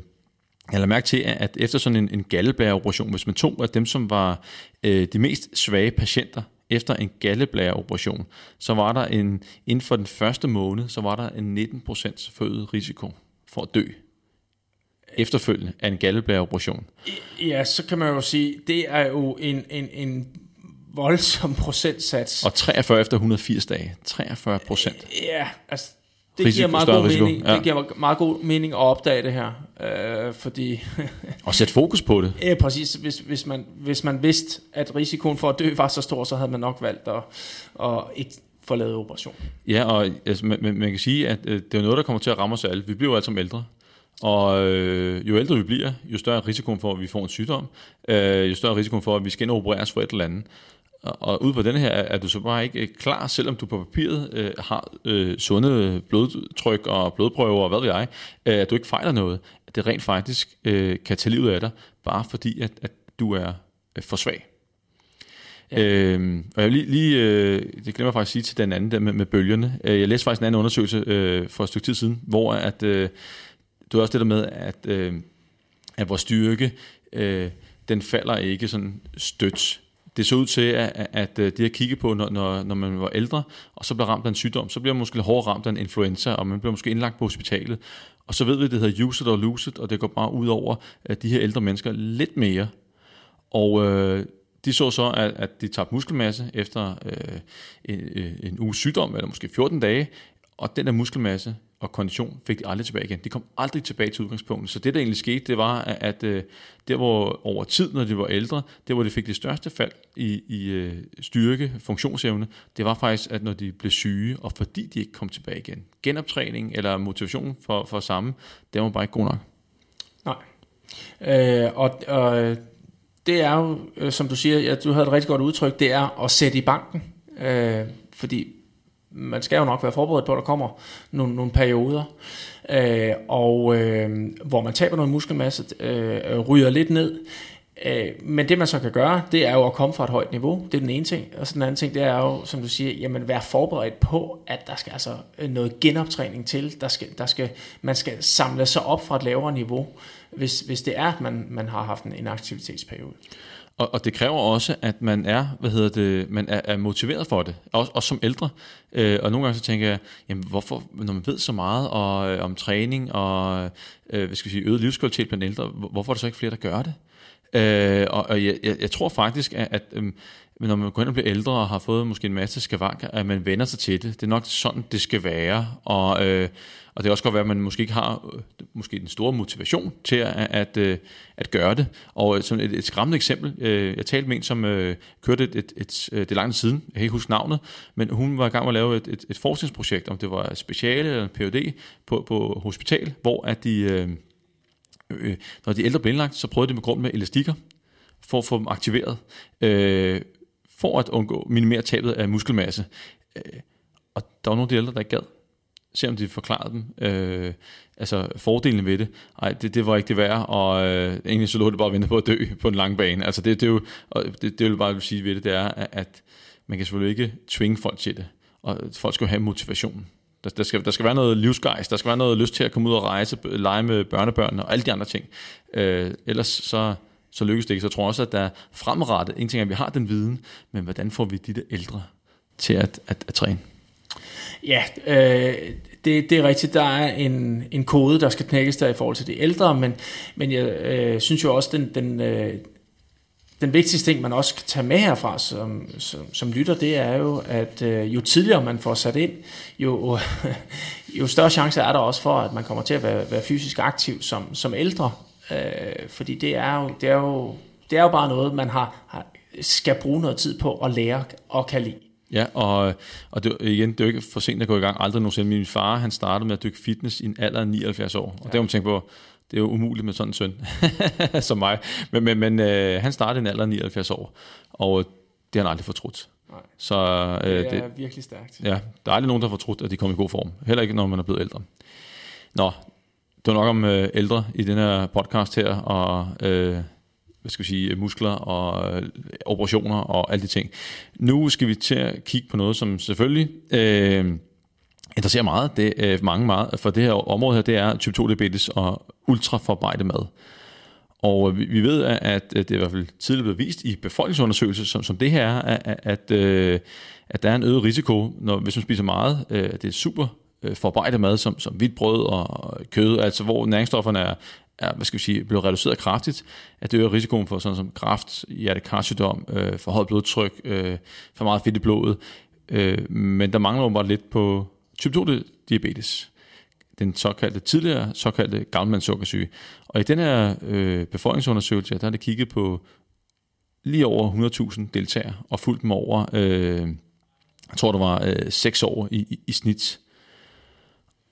jeg lader mærke til, at efter sådan en, en galleblæreoperation, hvis man tog af dem, som var øh, de mest svage patienter, efter en galleblæreoperation, så var der en, inden for den første måned, så var der en 19% forøget risiko for at dø efterfølgende af en galleblæreoperation. Ja, så kan man jo sige, det er jo en, en, en voldsom procentsats. Og 43 efter 180 dage. 43 procent. Ja, altså det risiko, giver meget god risiko. mening. Ja. Det giver meget god mening at opdage det her, øh, fordi og sætte fokus på det. Ja, præcis. Hvis, hvis man hvis man vidste at risikoen for at dø var så stor, så havde man nok valgt at, at ikke få lavet operation. Ja, og altså, man, man kan sige, at øh, det er noget, der kommer til at ramme os alle. Vi bliver jo alle sammen ældre. Og øh, jo ældre vi bliver, jo større er risikoen for, at vi får en sygdom, øh, jo større er risikoen for, at vi skal opereres for et eller andet. Og ud på denne her er du så bare ikke øh, klar, selvom du på papiret øh, har øh, sunde blodtryk og blodprøver og hvad ved jeg, øh, at du ikke fejler noget. At det rent faktisk øh, kan tage livet af dig, bare fordi at, at du er øh, for svag. Ja. Øhm, og jeg lige, lige øh, det glemmer jeg faktisk at sige til den anden der med, med bølgerne. Øh, jeg læste faktisk en anden undersøgelse øh, for et stykke tid siden, hvor at, øh, du også det der med, at, øh, at vores styrke, øh, den falder ikke sådan stødt det så ud til, at, at det at øh, kigge på, når, når, når man var ældre, og så bliver ramt af en sygdom, så bliver man måske hårdere ramt af en influenza, og man bliver måske indlagt på hospitalet. Og så ved vi, at det hedder use it or lose it, og det går bare ud over at de her ældre mennesker lidt mere. Og øh, de så så, at, at de tabte muskelmasse efter øh, en, øh, en uge sygdom, eller måske 14 dage, og den der muskelmasse og kondition fik de aldrig tilbage igen. De kom aldrig tilbage til udgangspunktet. Så det, der egentlig skete, det var, at, at øh, der hvor over tid, når de var ældre, der hvor de fik det største fald i, i øh, styrke, funktionsevne, det var faktisk, at når de blev syge, og fordi de ikke kom tilbage igen. Genoptræning eller motivation for, for samme, det var bare ikke god nok. Nej. Øh, og, og det er jo, øh, som du siger, ja, du havde et rigtig godt udtryk, det er at sætte i banken. Øh, fordi man skal jo nok være forberedt på, at der kommer nogle, nogle perioder, øh, og øh, hvor man taber noget muskelmasse, øh, ryger lidt ned. Øh, men det man så kan gøre, det er jo at komme fra et højt niveau. Det er den ene ting. Og så den anden ting, det er jo, som du siger, jamen være forberedt på, at der skal altså øh, noget genoptræning til. Der skal, der skal, man skal samle sig op fra et lavere niveau, hvis, hvis det er, at man, man har haft en, en aktivitetsperiode. Og, og det kræver også, at man er, hvad hedder det, man er, er motiveret for det, også, også som ældre. Øh, og nogle gange så tænker jeg, jamen hvorfor, når man ved så meget og, øh, om træning og øh, hvad skal jeg sige, øget livskvalitet blandt ældre, hvorfor er der så ikke flere, der gør det? Øh, og og jeg, jeg, jeg tror faktisk, at, at øh, når man går ind og bliver ældre og har fået måske en masse skavanker, at man vender sig til det. Det er nok sådan, det skal være. Og, øh, og det kan også godt være, at man måske ikke har øh, måske den store motivation til at, at, øh, at gøre det. Og øh, som et, et skræmmende eksempel, øh, jeg talte med en, som øh, kørte et, et, et, øh, det er langt siden, jeg kan ikke huske navnet, men hun var i gang med at lave et, et, et forskningsprojekt, om det var speciale eller en PhD på, på hospital, hvor at de... Øh, øh, når de ældre blev indlagt, så prøvede de med grund med elastikker, for at få dem aktiveret, øh, for at undgå minimere tabet af muskelmasse. Øh, og der var nogle af de ældre, der ikke gad. om de forklarede dem, øh, altså fordelene ved det, ej, det, det var ikke det værd, og øh, egentlig så lå det bare at vente på at dø på en lang bane. Altså det, det er jo, og det, det vil bare sige ved det, det er, at man kan selvfølgelig ikke tvinge folk til det, og folk skal jo have motivation. Der, der, skal, der skal være noget livsgejst, der skal være noget lyst til at komme ud og rejse, lege med børnebørnene og alle de andre ting. Øh, ellers så, så lykkes det ikke. Så jeg tror også, at der er fremrettet, en ting er, at vi har den viden, men hvordan får vi de der ældre til at, at, at træne? Ja, øh, det, det er rigtigt. Der er en, en kode, der skal knækkes der i forhold til de ældre, men, men jeg øh, synes jo også, den, den, øh, den vigtigste ting, man også kan tage med herfra som, som, som lytter, det er jo, at øh, jo tidligere man får sat ind, jo, jo større chance er der også for, at man kommer til at være, være fysisk aktiv som, som ældre. Øh, fordi det er, jo, det, er jo, det er jo bare noget, man har, har, skal bruge noget tid på at lære og kan lide. Ja, og, og det, igen, det er jo ikke for sent at gå i gang. Aldrig nogensinde. Min far, han startede med at dykke fitness i en alder af 79 år. Og ja. det har man tænkt på, det er jo umuligt med sådan en søn som mig. Men, men, men øh, han startede i en alder af 79 år, og det har han aldrig fortrudt. Nej. Så, øh, Det er det, virkelig stærkt. Ja, der er aldrig nogen, der har fortrudt, at de kommer i god form. Heller ikke, når man er blevet ældre. Nå, det var nok om øh, ældre i den her podcast her, og øh, hvad skal vi sige, muskler og øh, operationer og alle de ting. Nu skal vi til at kigge på noget, som selvfølgelig øh, interesserer meget, det øh, mange meget, for det her område her, det er type 2 diabetes og ultraforarbejdet mad. Og øh, vi, vi ved, at det er i hvert fald tidligere blevet vist i befolkningsundersøgelser, som, som det her er, at, at, øh, at der er en øget risiko, når, hvis man spiser meget. Øh, det er super øh, forarbejdet mad, som, som hvidt brød og kød, altså hvor næringsstofferne er, er hvad skal vi sige, blevet reduceret kraftigt, at det øger risikoen for sådan som kræft, hjertekarsygdom, øh, for højt blodtryk, øh, for meget fedt i blodet. Øh, men der mangler jo bare lidt på type 2 diabetes den såkaldte tidligere såkaldte gammelmandssukkersyge. Og i den her øh, befolkningsundersøgelse, der har det kigget på lige over 100.000 deltagere, og fulgt dem over, øh, jeg tror det var øh, 6 år i, i, i snit.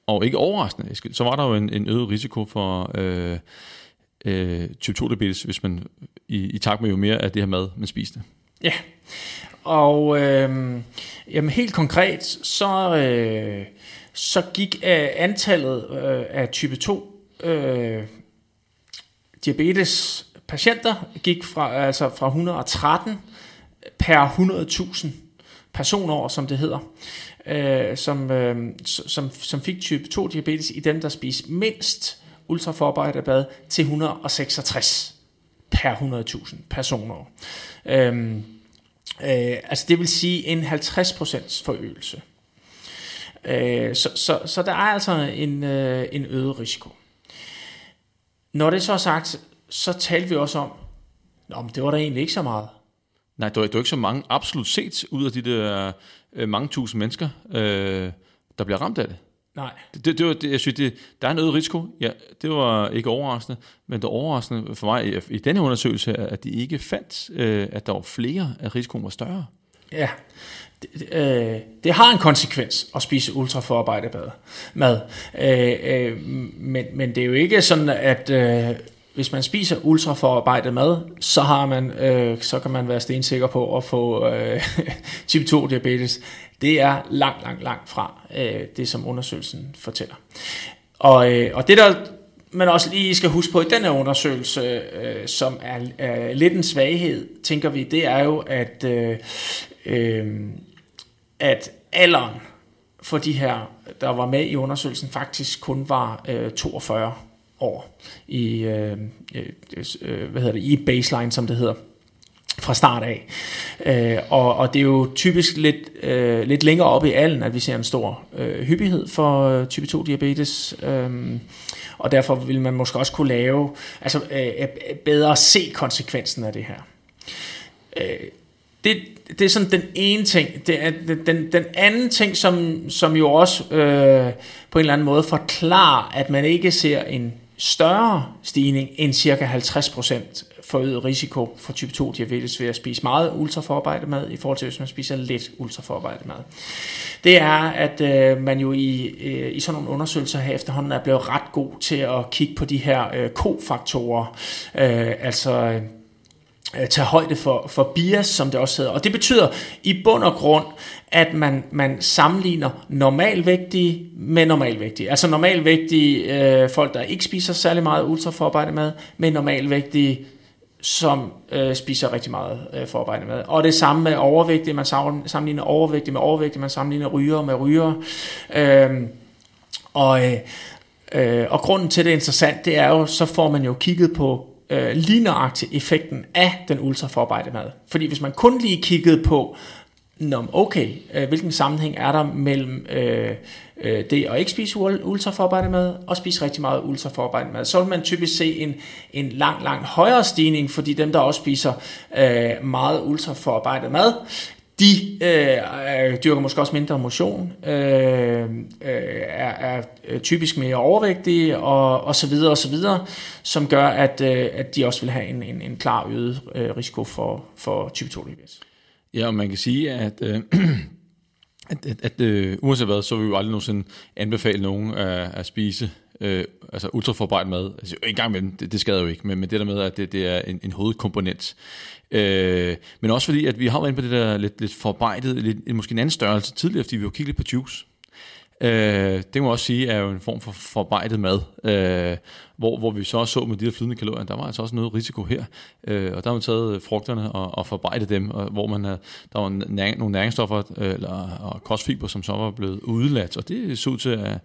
Og ikke overraskende, så var der jo en, en øget risiko for øh, øh, type 2 diabetes, hvis man i, i takt med jo mere af det her mad, man spiste. Ja, og øh, jamen helt konkret, så, øh, så gik øh, antallet øh, af type 2 øh, diabetes patienter gik fra, altså fra 113 per 100.000 personår, som det hedder, øh, som, øh, som, som fik type 2 diabetes i dem, der spiste mindst ultraforarbejdet bad, til 166 per 100.000 personer. Øhm, øh, altså det vil sige en 50% forøgelse. Øh, så, så, så der er altså en, øh, en øget risiko. Når det så er sagt, så talte vi også om, om det var der egentlig ikke så meget. Nej, det var, det var ikke så mange absolut set ud af de der øh, mange tusind mennesker, øh, der bliver ramt af det. Nej. Det, det, det var, det, jeg synes, det, der er en øget risiko. Ja, det var ikke overraskende, men det overraskende for mig i, i denne undersøgelse, er, at de ikke fandt, øh, at der var flere, at risikoen var større. Ja, det, øh, det har en konsekvens at spise ultraforarbejdet mad. Øh, øh, men, men det er jo ikke sådan, at øh, hvis man spiser ultraforarbejdet mad, så, har man, øh, så kan man være stensikker på at få øh, type 2 diabetes. Det er langt, langt, langt fra øh, det, som undersøgelsen fortæller. Og, øh, og det der man også lige skal huske på i den her undersøgelse, øh, som er, er lidt en svaghed, tænker vi, det er jo, at, øh, øh, at alderen for de her, der var med i undersøgelsen, faktisk kun var øh, 42 år i, øh, øh, øh, hvad hedder det, i baseline, som det hedder. fra start af. Øh, og, og det er jo typisk lidt, øh, lidt længere op i alden, at vi ser en stor øh, hyppighed for øh, type 2 diabetes. Øh, og derfor vil man måske også kunne lave, altså øh, øh, bedre se konsekvensen af det her. Øh, det, det er sådan den ene ting. Det er, den, den anden ting, som, som jo også øh, på en eller anden måde forklarer, at man ikke ser en større stigning end cirka 50% forøget risiko for type 2 diabetes ved at spise meget ultraforarbejdet mad i forhold til hvis man spiser lidt ultraforarbejdet mad. Det er, at øh, man jo i, øh, i sådan nogle undersøgelser her efterhånden er blevet ret god til at kigge på de her øh, kofaktorer, øh, altså Øh, tage højde for, for bias, som det også hedder. Og det betyder i bund og grund, at man, man sammenligner normalvægtige med normalvægtige. Altså normalvægtige øh, folk, der ikke spiser særlig meget ultraforarbejdet mad, med normalvægtige som øh, spiser rigtig meget øh, forarbejdet mad. Og det samme med overvægtige, man sammenligner overvægtige med overvægtige, man sammenligner ryger med ryger. Øh, og, øh, øh, og grunden til det er interessant, det er jo, så får man jo kigget på øh, lige nøjagtigt effekten af den ultraforarbejdede mad. Fordi hvis man kun lige kiggede på, Nå, okay, øh, hvilken sammenhæng er der mellem øh, øh, det at ikke spise ultraforarbejdet mad og spise rigtig meget ultraforarbejdet mad? Så vil man typisk se en, en lang, lang højere stigning, fordi dem, der også spiser øh, meget ultraforarbejdet mad, de øh, øh, dyrker måske også mindre motion, øh, øh, er, er øh, typisk mere overvægtige og, og så videre og så videre, som gør, at, øh, at de også vil have en, en, en klar øget øh, risiko for, for type 2 diabetes. Ja, og man kan sige, at, øh, at, at, at øh, uanset hvad, så vil vi jo aldrig nogensinde anbefale nogen at, at spise øh, altså ultraforarbejdet mad. Altså, en gang imellem, det, det skader jo ikke, men, men det der med, at det, det er en, en hovedkomponent. Øh, men også fordi, at vi har været inde på det der lidt, lidt forarbejdet, lidt, måske en anden størrelse tidligere, fordi vi jo kigget lidt på juice. Øh, det må også sige er jo en form for forarbejdet mad, øh, hvor, hvor vi så også så med de der flydende kalorier, der var altså også noget risiko her, øh, og der har man taget frugterne og, og forarbejdet dem, og, hvor man havde, der var næring, nogle næringsstoffer øh, eller, og kostfiber, som så var blevet udladt, og det så ud til at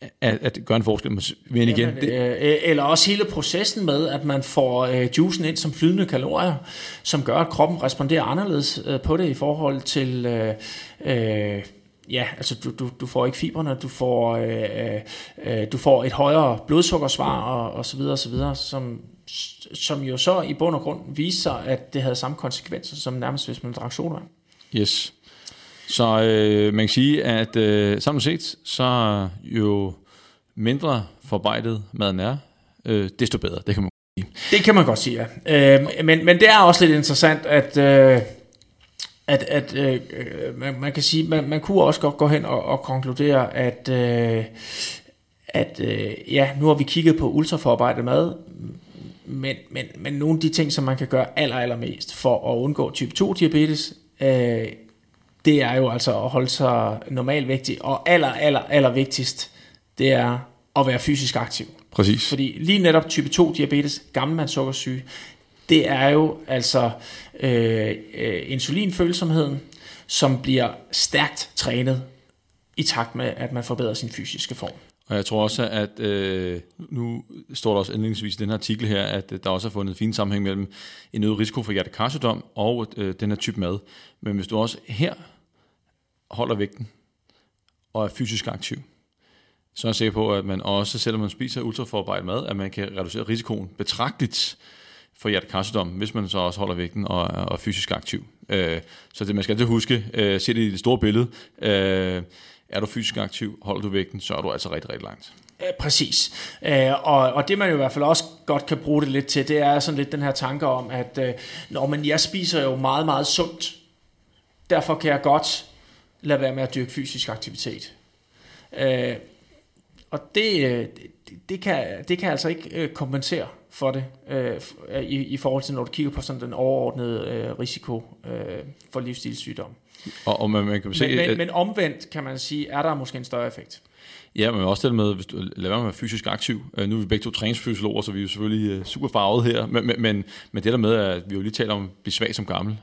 at, at gøre en forskel. Men igen, Jamen, det... Øh, eller også hele processen med, at man får øh, juicen ind som flydende kalorier, som gør, at kroppen responderer anderledes øh, på det i forhold til... Øh, øh, ja, altså du, du, du får ikke fiberne, du får, øh, øh, du får et højere blodsukkersvar og, og så videre og så videre, som, som jo så i bund og grund viser, at det havde samme konsekvenser som nærmest hvis man drak sodavand. Yes. Så øh, man kan sige, at øh, samlet set, så jo mindre forarbejdet maden er, øh, desto bedre. Det kan man sige. Det kan man godt sige, ja. Øh, men, men det er også lidt interessant, at... Øh, at, at øh, øh, man, man kan sige, man, man kunne også godt gå hen og, og konkludere, at, øh, at øh, ja, nu har vi kigget på ultraforarbejdet mad, men, men, men nogle af de ting, som man kan gøre aller, allermest for at undgå type 2 diabetes, øh, det er jo altså at holde sig normalvægtig, og aller, aller, aller vigtigst, det er at være fysisk aktiv. Præcis. Fordi lige netop type 2 diabetes, gammelmandssukkersyge, det er jo altså øh, øh, insulinfølsomheden, som bliver stærkt trænet i takt med, at man forbedrer sin fysiske form. Og jeg tror også, at øh, nu står der også endelingsvis i den her artikel her, at øh, der også er fundet en fin sammenhæng mellem en øget risiko for hjertekarsygdom og øh, den her type mad. Men hvis du også her holder vægten og er fysisk aktiv, så er jeg sikker på, at man også, selvom man spiser ultraforarbejdet mad, at man kan reducere risikoen betragteligt for hjertekarsygdom, hvis man så også holder vægten og, og er fysisk aktiv. Øh, så det, man skal altid huske, øh, se det i det store billede, øh, er du fysisk aktiv, holder du vægten, så er du altså rigtig, rigtig langt. Præcis. Øh, og, og det man jo i hvert fald også godt kan bruge det lidt til, det er sådan lidt den her tanke om, at øh, når man, jeg spiser jo meget, meget sundt, derfor kan jeg godt lade være med at dyrke fysisk aktivitet. Øh, og det, det, kan, det kan altså ikke kompensere for det, i, i forhold til når du kigger på sådan den overordnede risiko for livsstilssygdom. Og, og man, man kan se, men, men, men omvendt kan man sige, er der måske en større effekt? Ja, men også det med, hvis du lader være med at være fysisk aktiv. Øh, nu er vi begge to træningsfysiologer, så vi er jo selvfølgelig øh, super farvet her, men, men, men, men det der med, at vi jo lige taler om at blive svag som gammel.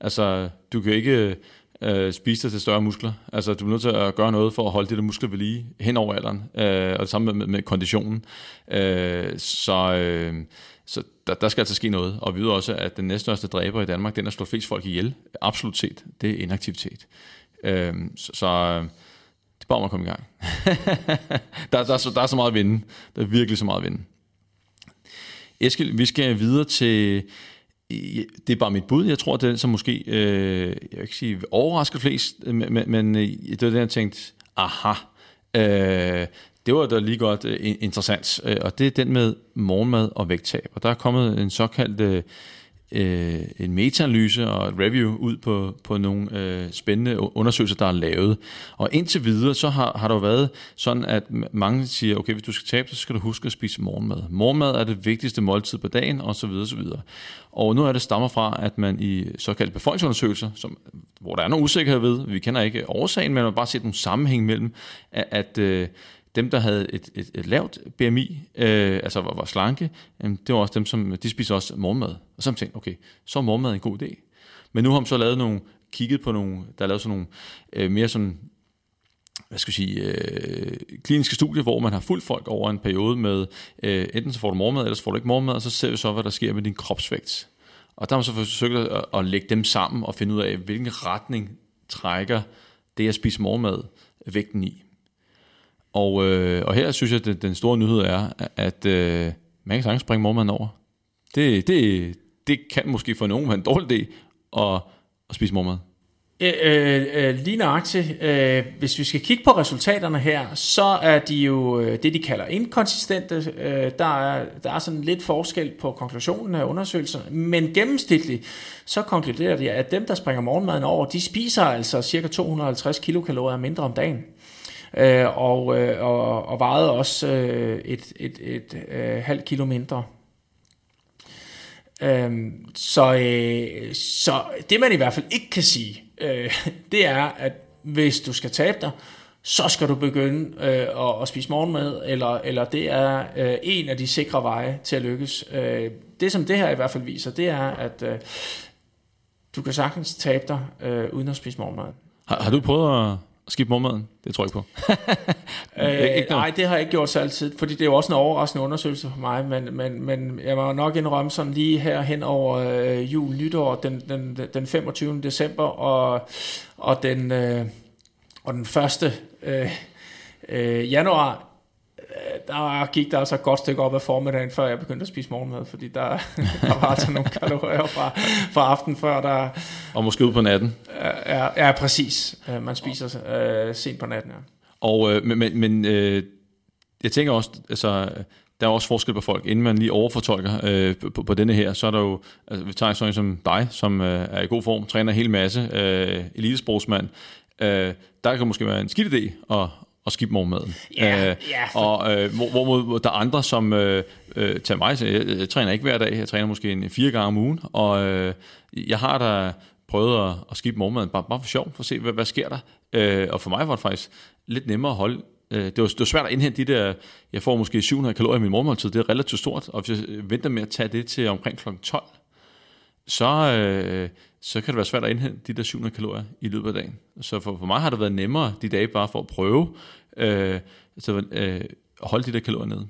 Altså, du kan ikke øh, spise dig til større muskler. Altså, du er nødt til at gøre noget for at holde de der muskler ved lige hen over alderen, øh, og det samme med, med, med konditionen. Øh, så øh, der, der skal altså ske noget. Og vi ved også, at den næststørste dræber i Danmark, den der slår flest folk ihjel, absolut set, det er inaktivitet. Øh, så, så det er bare om at komme i gang. der, der, er så, der er så meget at vinde. Der er virkelig så meget at vinde. Eskil, vi skal videre til det er bare mit bud. Jeg tror, det er som måske, øh, jeg vil ikke sige overrasker flest, men, men øh, det var det, jeg tænkte, aha, øh, det var da lige godt uh, interessant. Uh, og det er den med morgenmad og vægttab. Og der er kommet en såkaldt uh, øh, en metaanalyse og et review ud på, på nogle øh, spændende undersøgelser, der er lavet. Og indtil videre, så har, har der jo været sådan, at mange siger, okay, hvis du skal tabe så skal du huske at spise morgenmad. Morgenmad er det vigtigste måltid på dagen, og så videre, så videre. Og nu er det stammer fra, at man i såkaldte befolkningsundersøgelser, som, hvor der er noget usikkerhed ved, vi kender ikke årsagen, men man har bare set nogle sammenhæng mellem, at, at øh, dem, der havde et, et, et lavt BMI, øh, altså var, var slanke, øh, det var også dem, som de spiser også morgenmad. Og så tænkte okay, så er morgenmad en god idé. Men nu har man så lavet nogle, kigget på nogle, der er lavet sådan nogle øh, mere sådan, hvad skal jeg sige, øh, kliniske studier, hvor man har fuldt folk over en periode med, øh, enten så får du morgenmad, eller så får du ikke morgenmad, og så ser vi så, hvad der sker med din kropsvægt. Og der har man så forsøgt at, at lægge dem sammen og finde ud af, hvilken retning trækker det at spise morgenmad vægten i. Og, øh, og her synes jeg, at den, den store nyhed er, at øh, man kan sagtens springe morgenmaden over. Det, det, det kan måske for nogen være en dårlig idé at, at spise morgenmad. Øh, øh, lige nøjagtigt, øh, hvis vi skal kigge på resultaterne her, så er de jo øh, det, de kalder inkonsistente. Øh, der, er, der er sådan lidt forskel på konklusionen af undersøgelser, men gennemsnitligt, så konkluderer de, at dem, der springer morgenmaden over, de spiser altså cirka 250 kilokalorier mindre om dagen øh, og, øh, og, og vejede også øh, et, et, et, et øh, halvt kilo mindre. Øh, så, øh, så det man i hvert fald ikke kan sige, øh, det er, at hvis du skal tabe dig, så skal du begynde øh, at, at spise morgenmad, eller, eller det er øh, en af de sikre veje til at lykkes. Øh, det som det her i hvert fald viser, det er, at øh, du kan sagtens tabe dig øh, uden at spise morgenmad. Har, har du prøvet at at skifte morgenmaden? Det tror jeg ikke på. øh, ikke nej, det har jeg ikke gjort så altid, fordi det er jo også en overraskende undersøgelse for mig, men, men, men jeg må nok indrømme sådan lige her hen over øh, jul, nytår, den, den, den 25. december og, og den, øh, og den 1. Øh, øh, januar, der gik der altså et godt stykke op af formiddagen, før jeg begyndte at spise morgenmad, fordi der, der var altså nogle kalorier fra, fra aften før. Der, og måske ud på natten. Ja, ja præcis. Man spiser øh, sent på natten, ja. Og, øh, men, men øh, jeg tænker også, altså, der er også forskel på folk. Inden man lige overfortolker øh, på, på denne her, så er der jo, altså, vi tager sådan som dig, som øh, er i god form, træner en hel masse, øh, elitesprogsmand, øh, der kan måske være en skidt idé at, og skib morgenmaden. Ja, øh, ja, for... Og øh, hvor, hvor der er andre, som øh, øh, tager mig, jeg, jeg træner ikke hver dag, jeg træner måske en fire gange om ugen, og øh, jeg har da prøvet at, at skib morgenmaden, bare, bare for sjov, for at se, hvad, hvad sker der. Øh, og for mig var det faktisk lidt nemmere at holde øh, det var, det var svært at indhente de der, jeg får måske 700 kalorier i min morgenmåltid, det er relativt stort, og hvis jeg venter med at tage det til omkring kl. 12, så, øh, så kan det være svært at indhente de der 700 kalorier i løbet af dagen. Så for, for mig har det været nemmere de dage bare for at prøve øh, så, øh, at holde de der kalorier nede.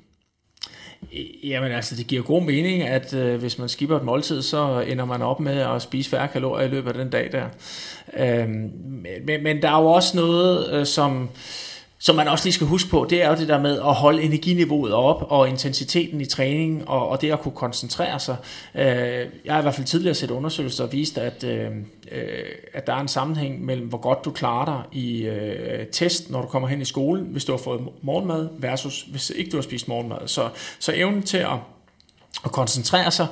Jamen altså, det giver god mening, at øh, hvis man skipper et måltid, så ender man op med at spise færre kalorier i løbet af den dag der. Øh, men, men der er jo også noget, øh, som som man også lige skal huske på, det er jo det der med at holde energiniveauet op, og intensiteten i træningen, og, og det at kunne koncentrere sig. Øh, jeg har i hvert fald tidligere set undersøgelser, og vist, at, øh, øh, at der er en sammenhæng mellem, hvor godt du klarer dig i øh, test, når du kommer hen i skolen, hvis du har fået morgenmad, versus hvis ikke du har spist morgenmad. Så, så evnen til at at koncentrere sig.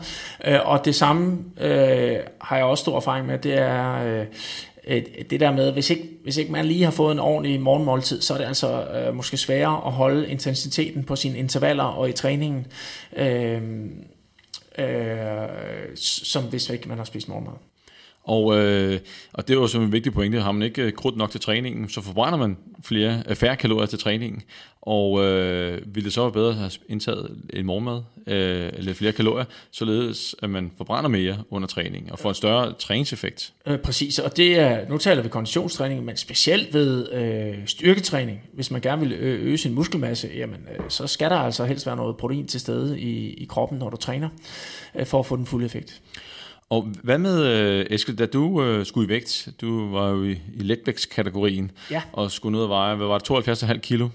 Øh, og det samme øh, har jeg også stor erfaring med, det er øh, Øh, det der med, hvis ikke, hvis ikke man lige har fået en ordentlig morgenmåltid, så er det altså øh, måske sværere at holde intensiteten på sine intervaller og i træningen, øh, øh, som hvis ikke man har spist morgenmad. Og, øh, og det er jo som en vigtig pointe, har man ikke øh, krudt nok til træningen, så forbrænder man flere, øh, færre kalorier til træningen. Og øh, ville det så være bedre at have indtaget en morgenmad, øh, eller flere kalorier, således at man forbrænder mere under træning og får en større træningseffekt. Øh, præcis, og det er, nu taler vi konditionstræning, men specielt ved øh, styrketræning, hvis man gerne vil øge sin muskelmasse, jamen, øh, så skal der altså helst være noget protein til stede i, i kroppen, når du træner, øh, for at få den fulde effekt. Og hvad med, øh, Eskild, da du øh, skulle i vægt, du var jo i, i letvægtskategorien, ja. og skulle ned og veje, hvad var det, 72,5 kilo?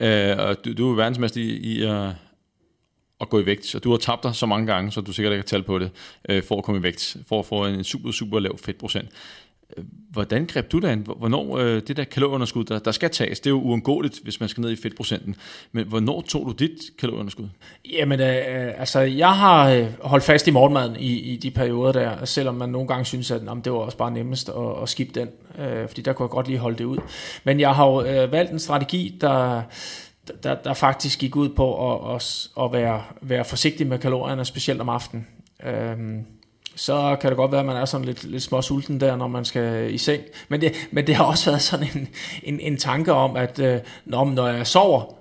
Øh, og du, du er verdensmester i, i at, at gå i vægt, så du har tabt dig så mange gange, så du sikkert ikke har talt på det, øh, for at komme i vægt, for at få en super, super lav fedtprocent. Hvordan greb du det an? Hvornår øh, det der kalorieunderskud, der, der skal tages, det er jo uundgåeligt, hvis man skal ned i fedtprocenten. Men hvornår tog du dit kalorieunderskud? Jamen, øh, øh altså, jeg har øh, holdt fast i morgenmaden i, i de perioder der, selvom man nogle gange synes, at jamen, det var også bare nemmest at, at skifte den, øh, fordi der kunne jeg godt lige holde det ud. Men jeg har jo øh, valgt en strategi, der, der, der faktisk gik ud på at, at, at være, være forsigtig med kalorierne, specielt om aftenen. Øh, så kan det godt være, at man er sådan lidt, lidt små sulten der, når man skal i seng. Men det, men det har også været sådan en, en, en tanke om, at øh, når, når jeg sover,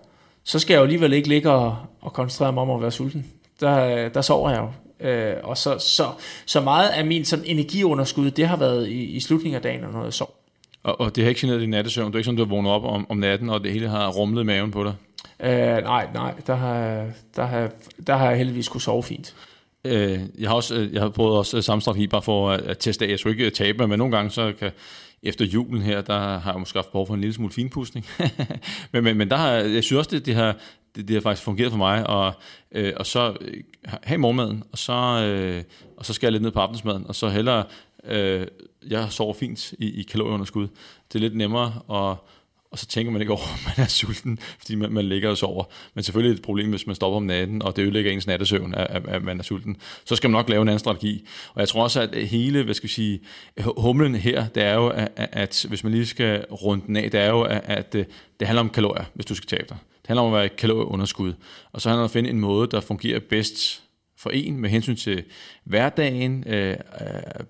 så skal jeg jo alligevel ikke ligge og, og koncentrere mig om at være sulten. Der, der sover jeg jo. Øh, og så, så, så meget af min sådan, energiunderskud, det har været i, i slutningen af dagen, når jeg sov. Og, og det har ikke generet din nattesøvn? Du er ikke sådan, du har vågnet op om, om natten, og det hele har rumlet maven på dig? Øh, nej, nej. Der har, der, har, der har jeg heldigvis kunne sove fint. Øh, jeg har også øh, jeg har prøvet også øh, samme strategi bare for at, at teste af. Jeg skulle ikke øh, tabe men nogle gange så kan efter julen her, der har jeg måske haft behov for en lille smule finpudsning. men, men, men der har, jeg synes også, det, det har, det, det har faktisk fungeret for mig, og, øh, og så øh, have morgenmaden, og så, øh, og så skal jeg lidt ned på aftensmaden, og så hellere, øh, jeg sover fint i, i kalorieunderskud. Det er lidt nemmere at og så tænker man ikke over, at man er sulten, fordi man, man ligger og sover. Men selvfølgelig er det et problem, hvis man stopper om natten, og det ødelægger ens nattesøvn, at, at, at man er sulten. Så skal man nok lave en anden strategi. Og jeg tror også, at hele, hvad skal vi sige, humlen her, det er jo, at, at hvis man lige skal runde den af, det er jo, at, at øh, det, handler om kalorier, hvis du skal tabe dig. Det handler om at være kalorieunderskud. Og så handler det om at finde en måde, der fungerer bedst for en med hensyn til hverdagen, øh, øh,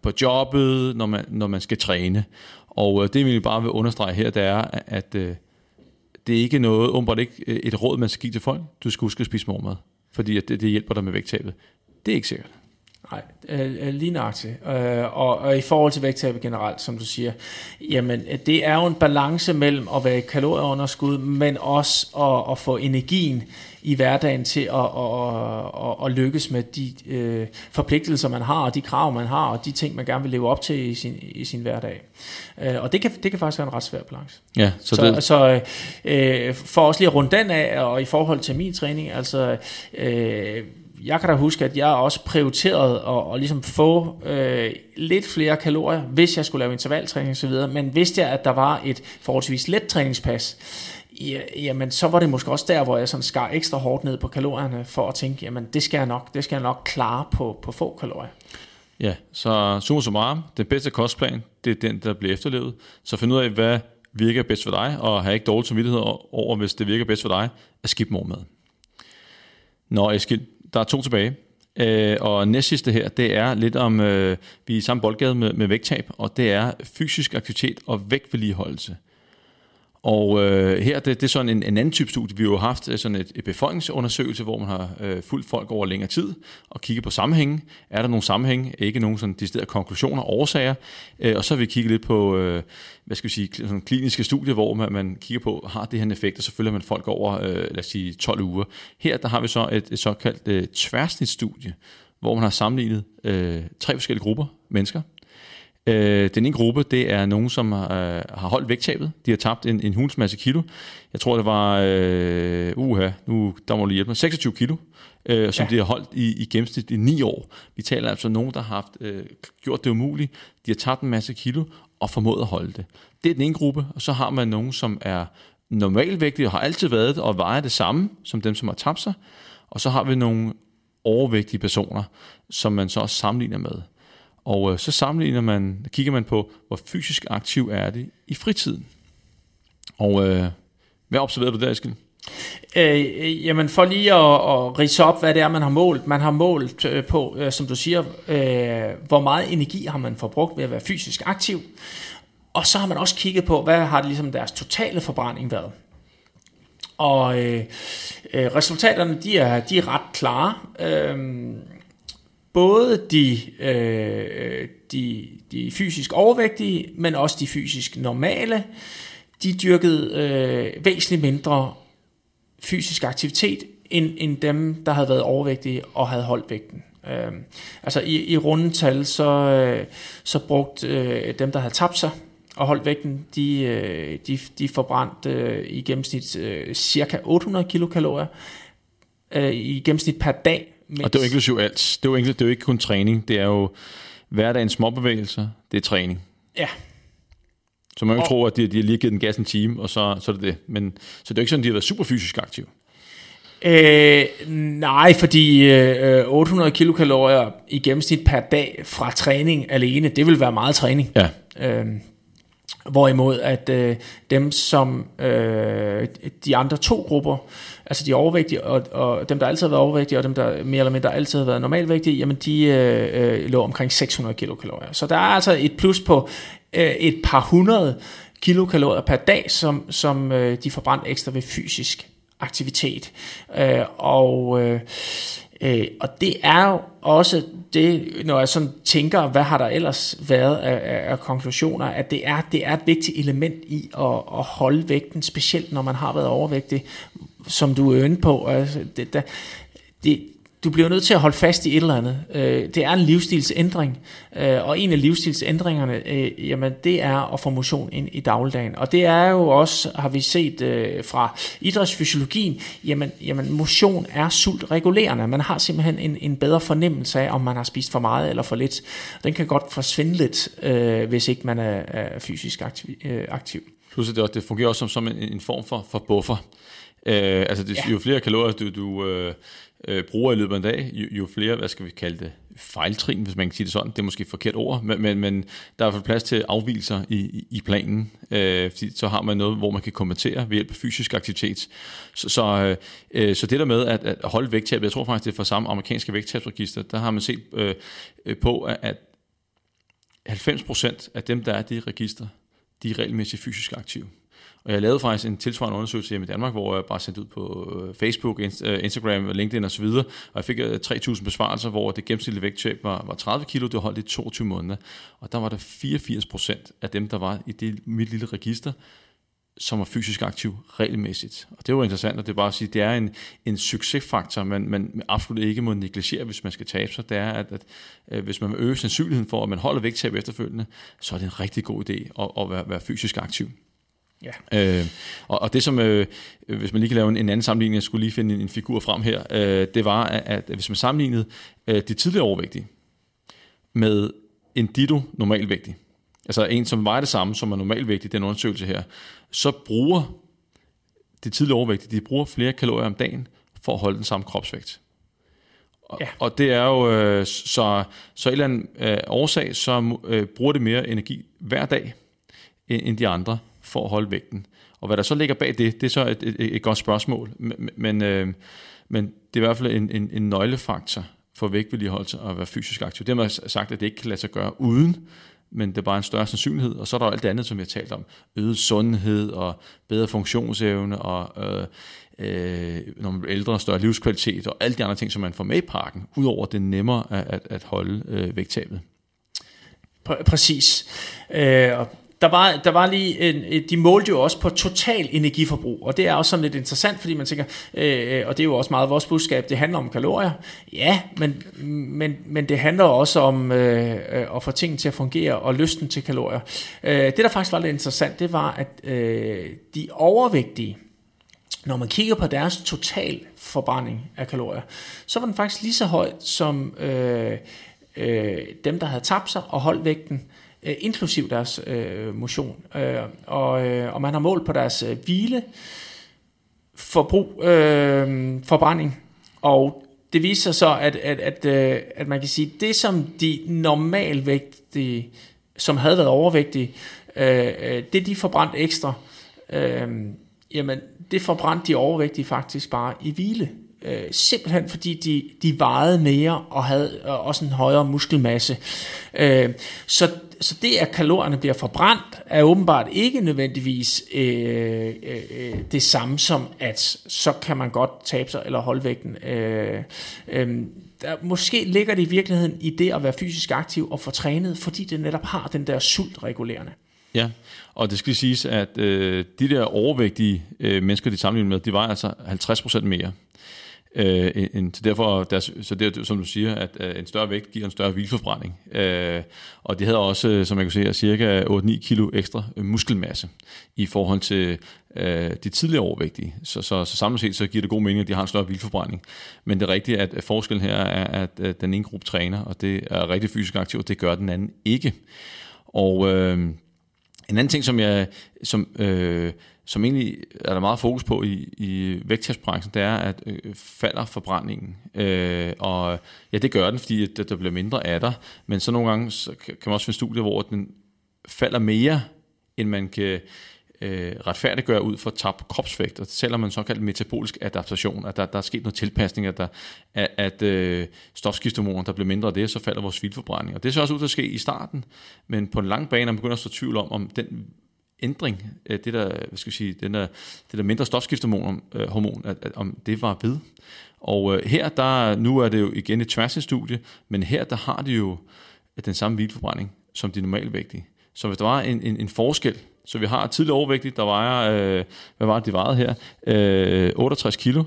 på jobbet, når man, når man skal træne. Og øh, det, vi bare vil understrege her, det er, at øh, det er ikke noget, umiddelbart ikke øh, et råd, man skal give til folk. Du skal huske at spise mormad, fordi at det, det hjælper dig med vægttabet. Det er ikke sikkert. Nej, øh, øh, lige nøjagtigt. Øh, og, og i forhold til vægttabet generelt, som du siger, jamen øh, det er jo en balance mellem at være i kalorieunderskud, men også at, at få energien i hverdagen til at, at, at, at lykkes med de øh, forpligtelser, man har, og de krav, man har, og de ting, man gerne vil leve op til i sin, i sin hverdag. Øh, og det kan, det kan faktisk være en ret svær balance. Ja, så, så, det... så øh, for os lige at runde den af, og i forhold til min træning, altså... Øh, jeg kan da huske, at jeg også prioriterede at, at ligesom få øh, lidt flere kalorier, hvis jeg skulle lave intervaltræning osv., men vidste jeg, at der var et forholdsvis let træningspas, ja, jamen så var det måske også der, hvor jeg sådan skar ekstra hårdt ned på kalorierne, for at tænke, jamen det skal jeg nok, det skal jeg nok klare på, på få kalorier. Ja, så summa summarum, den bedste kostplan, det er den, der bliver efterlevet. Så find ud af, hvad virker bedst for dig, og have ikke dårlig samvittighed over, hvis det virker bedst for dig, at skip morgenmad. Nå Eskild, der er to tilbage. Øh, og næst sidste her, det er lidt om, øh, vi er i samme boldgade med, med vægttab, og det er fysisk aktivitet og vægtvedligeholdelse. Og øh, her det, det er sådan en, en anden type studie. Vi har jo haft øh, sådan et, et befolkningsundersøgelse, hvor man har øh, fulgt folk over længere tid og kigget på sammenhænge. Er der nogle sammenhæng? Ikke nogen sådan deciderede konklusioner, årsager. Øh, og så har vi kigget lidt på, øh, hvad skal vi sige, sådan kliniske studier, hvor man, man kigger på, har det her en effekt, og så følger man folk over, øh, lad os sige, 12 uger. Her der har vi så et, et såkaldt øh, tværsnitsstudie, hvor man har sammenlignet øh, tre forskellige grupper mennesker, Øh, den ene gruppe, det er nogen, som har, øh, har holdt vægttabet. De har tabt en, en hulens masse kilo. Jeg tror, det var, øh, uha, nu, der må lige hjælpe mig, 26 kilo, øh, som ja. de har holdt i, i gennemsnit i 9 år. Vi taler altså om nogen, der har haft, øh, gjort det umuligt. De har tabt en masse kilo og formået at holde det. Det er den ene gruppe, og så har man nogen, som er normalvægtige og har altid været og vejer det samme som dem, som har tabt sig. Og så har vi nogle overvægtige personer, som man så også sammenligner med. Og øh, så sammenligner man, kigger man på, hvor fysisk aktiv er det i fritiden. Og øh, hvad observerede du der, Eskild? Øh, jamen for lige at, at rise op, hvad det er, man har målt. Man har målt øh, på, øh, som du siger, øh, hvor meget energi har man forbrugt ved at være fysisk aktiv. Og så har man også kigget på, hvad har det ligesom deres totale forbrænding været. Og øh, øh, resultaterne, de er, de er ret klare. Øh, både de, øh, de, de fysisk overvægtige, men også de fysisk normale, de dyrkede øh, væsentligt mindre fysisk aktivitet, end, end dem, der havde været overvægtige og havde holdt vægten. Øh, altså i, i rundetal, så, øh, så brugte øh, dem, der havde tabt sig og holdt vægten, de, øh, de, de forbrændte øh, i gennemsnit øh, cirka 800 kilokalorier øh, i gennemsnit per dag. Mens... Og det er jo inklusiv alt. Det er jo, det er jo ikke kun træning, det er jo hverdagens småbevægelser, det er træning. Ja, så man kan og, tro, at de, de har lige givet den gas en time, og så, så er det det. Men, så det er jo ikke sådan, at de har været super fysisk aktive. Øh, nej, fordi øh, 800 kilokalorier i gennemsnit per dag fra træning alene, det vil være meget træning. Ja. Øh, hvorimod at øh, dem som øh, de andre to grupper, altså de overvægtige og, og dem der altid har været overvægtige og dem der mere eller mindre altid har været normalvægtige, jamen de øh, øh lå omkring 600 kilokalorier. Så der er altså et plus på øh, et par hundrede kilokalorier per dag, som, som øh, de forbrændte ekstra ved fysisk aktivitet. Øh, og, øh, øh, og det er jo også det, når jeg sådan tænker, hvad har der ellers været af, af, af konklusioner, at det er, det er et vigtigt element i at, at holde vægten, specielt når man har været overvægtig, som du er inde på. Altså, det, der, det, du bliver nødt til at holde fast i et eller andet. Øh, det er en livsstilsændring, øh, og en af livsstilsændringerne, øh, jamen, det er at få motion ind i dagligdagen. Og det er jo også, har vi set fra idrætsfysiologien, jamen, jamen motion er sultregulerende. Man har simpelthen en, en bedre fornemmelse af, om man har spist for meget eller for lidt. Den kan godt forsvinde lidt, hvis ikke man er, er fysisk aktiv. aktiv. Plus det, det fungerer også som, som en, en form for, for buffer. Øh, altså det, ja. jo flere kalorier du, du øh, øh, bruger i løbet af en dag, jo, jo flere, hvad skal vi kalde det, fejltrin, hvis man kan sige det sådan. Det er måske et forkert ord, men, men, men der er i hvert fald plads til afvielser i, i, i planen, øh, fordi så har man noget, hvor man kan kommentere ved hjælp af fysisk aktivitet. Så, så, øh, øh så det der med at, at holde vægttab, jeg tror faktisk, det er fra samme amerikanske vægttabsregister, der har man set øh, på, at 90% af dem, der er det i register, de er regelmæssigt fysisk aktive. Og jeg lavede faktisk en tilsvarende undersøgelse hjemme i Danmark, hvor jeg bare sendte ud på øh, Facebook, øh, Instagram, LinkedIn osv., og jeg fik øh, 3.000 besvarelser, hvor det gennemsnitlige vægttab var, var 30 kilo, det holdt i 22 måneder. Og der var der 84 procent af dem, der var i det, mit lille register, som var fysisk aktiv regelmæssigt. Og det var interessant, og det er bare at sige, det er en, en succesfaktor, man, man absolut ikke må negligere, hvis man skal tabe sig. Det er, at, at, at hvis man vil øge sandsynligheden for, at man holder vægttab efterfølgende, så er det en rigtig god idé at, at være, være fysisk aktiv. Ja. Øh, og, og det som, øh, hvis man lige kan lave en, en anden sammenligning, jeg skulle lige finde en, en figur frem her, øh, det var, at, at hvis man sammenlignede øh, de tidligere overvægtige med en ditto normalvægtig, altså en, som vejer det samme, som er normalvægtig, den undersøgelse her, så bruger de tidligere overvægtige, de bruger flere kalorier om dagen for at holde den samme kropsvægt. Og, ja. og det er jo, øh, så, så en eller anden øh, årsag, så øh, bruger det mere energi hver dag, end, end de andre for at holde vægten. Og hvad der så ligger bag det, det er så et, et, et godt spørgsmål. Men, men, øh, men det er i hvert fald en, en, en nøglefaktor for vægtvedligeholdelse at være fysisk aktiv. Det har man sagt, at det ikke kan lade sig gøre uden, men det er bare en større sandsynlighed. Og så er der alt det andet, som vi har talt om. Øget sundhed og bedre funktionsevne og øh, øh, når man bliver ældre, større livskvalitet og alle de andre ting, som man får med i parken, udover det er nemmere at, at, at holde øh, vægttabet. Præcis. Øh, og der var, der var lige en, øh, de målte jo også på total energiforbrug, og det er også sådan lidt interessant, fordi man tænker, øh, og det er jo også meget vores budskab, det handler om kalorier. Ja, men, men, men det handler også om øh, at få tingene til at fungere, og lysten til kalorier. Øh, det, der faktisk var lidt interessant, det var, at øh, de overvægtige, når man kigger på deres total forbrænding af kalorier, så var den faktisk lige så høj som øh, øh, dem, der havde tabt sig og holdt vægten, øh, Øh, inklusiv deres øh, motion. Øh, og, øh, og man har målt på deres øh, hvile, forbrug, øh, forbrænding, og det viser sig så, at, at, at, øh, at man kan sige, det som de normalvægtige, som havde været overvægtige, øh, øh det de forbrændt ekstra, øh, Jamen, det forbrændte de overvægtige faktisk bare i hvile. Øh, simpelthen fordi de, de vejede mere og havde også en højere muskelmasse. Øh, så, så det, at kalorierne bliver forbrændt, er åbenbart ikke nødvendigvis øh, øh, øh, det samme som, at så kan man godt tabe sig eller holde vægten. Øh, øh, der, måske ligger det i virkeligheden i det at være fysisk aktiv og få trænet, fordi det netop har den der sultregulerende. Ja, og det skal siges, at øh, de der overvægtige øh, mennesker, de sammenligner med, de vejer altså 50% mere. Øh, en, så derfor, der, så det som du siger, at øh, en større vægt giver en større hvilforbrænding. Øh, og det havde også, øh, som jeg kan se, cirka 8-9 kilo ekstra øh, muskelmasse i forhold til øh, de tidligere overvægtige. Så, så, så samlet set så giver det god mening, at de har en større hvilforbrænding. Men det er rigtigt, at forskellen her er, at, at den ene gruppe træner, og det er rigtig fysisk aktiv, og det gør den anden ikke. Og øh, en anden ting, som jeg, som, øh, som egentlig er der meget fokus på i, i vægttabsbranchen, det er, at øh, falder forbrændingen. Øh, og ja, det gør den, fordi at der bliver mindre af dig, men så nogle gange så kan man også finde studier, hvor den falder mere, end man kan øh, retfærdiggøre ud for tabt kropsvægt, og det taler man såkaldt metabolisk adaptation, at der, der er sket noget tilpasning, at, der, at, at øh, stofskiftehormoner, der bliver mindre af det, så falder vores vildforbrænding. Og det ser også ud til at ske i starten, men på en lang bane er man begynder at stå tvivl om, om den ændring, det der, hvad skal jeg sige, den der, det der mindre stofskiftehormon, øh, hormon, at, at, om det var ved. Og øh, her, der, nu er det jo igen et tværsnitsstudie, men her, der har de jo den samme hvilforbrænding som de normalvægtige. Så hvis der var en, en, en forskel, så vi har tidligere overvægtige, der vejer, øh, hvad var det, de vejede her? Øh, 68 kilo,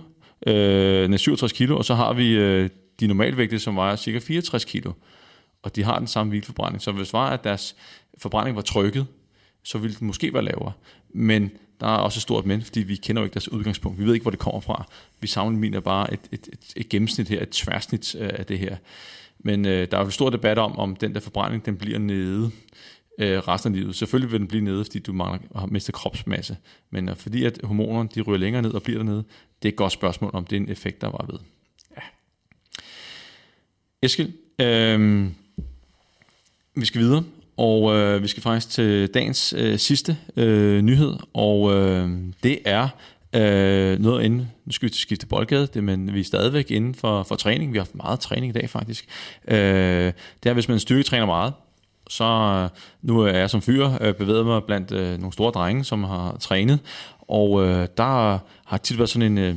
øh, 67 kilo, og så har vi øh, de normalvægtige, som vejer cirka 64 kilo. Og de har den samme hvilforbrænding. Så hvis det var, at deres forbrænding var trykket, så ville den måske være lavere. Men der er også et stort men, fordi vi kender jo ikke deres udgangspunkt. Vi ved ikke, hvor det kommer fra. Vi sammenligner bare et, et, et, et gennemsnit her, et tværsnit øh, af det her. Men øh, der er jo en stor debat om, om den der forbrænding, den bliver nede øh, resten af livet. Selvfølgelig vil den blive nede, fordi du mangler, har mistet kropsmasse. Men øh, fordi at hormonerne de ryger længere ned og bliver dernede, det er et godt spørgsmål, om det er en effekt, der var ved. Ja. Eskild, øh, vi skal videre. Og øh, vi skal faktisk til dagens øh, sidste øh, nyhed, og øh, det er øh, noget inden, nu skal vi til skifte boldgade, det, men vi er stadigvæk inden for, for træning. Vi har haft meget træning i dag faktisk. Øh, det er, hvis man styrketræner meget, så øh, nu er jeg som fyr øh, bevæget mig blandt øh, nogle store drenge, som har trænet, og øh, der har tit været sådan en, øh,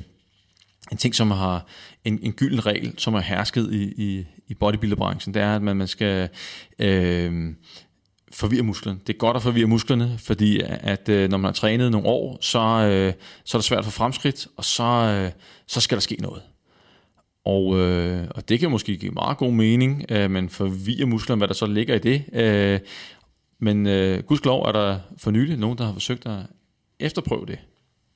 en ting, som har en, en gylden regel, som er hersket i, i, i bodybuilderbranchen, det er, at man, man skal øh, forvirre musklerne. Det er godt at forvirre musklerne, fordi at øh, når man har trænet nogle år, så, øh, så er det svært for fremskridt, og så, øh, så skal der ske noget. Og, øh, og det kan måske give meget god mening, øh, men forvirre musklerne, hvad der så ligger i det. Øh, men øh, gudskelov er der for nylig nogen, der har forsøgt at efterprøve det.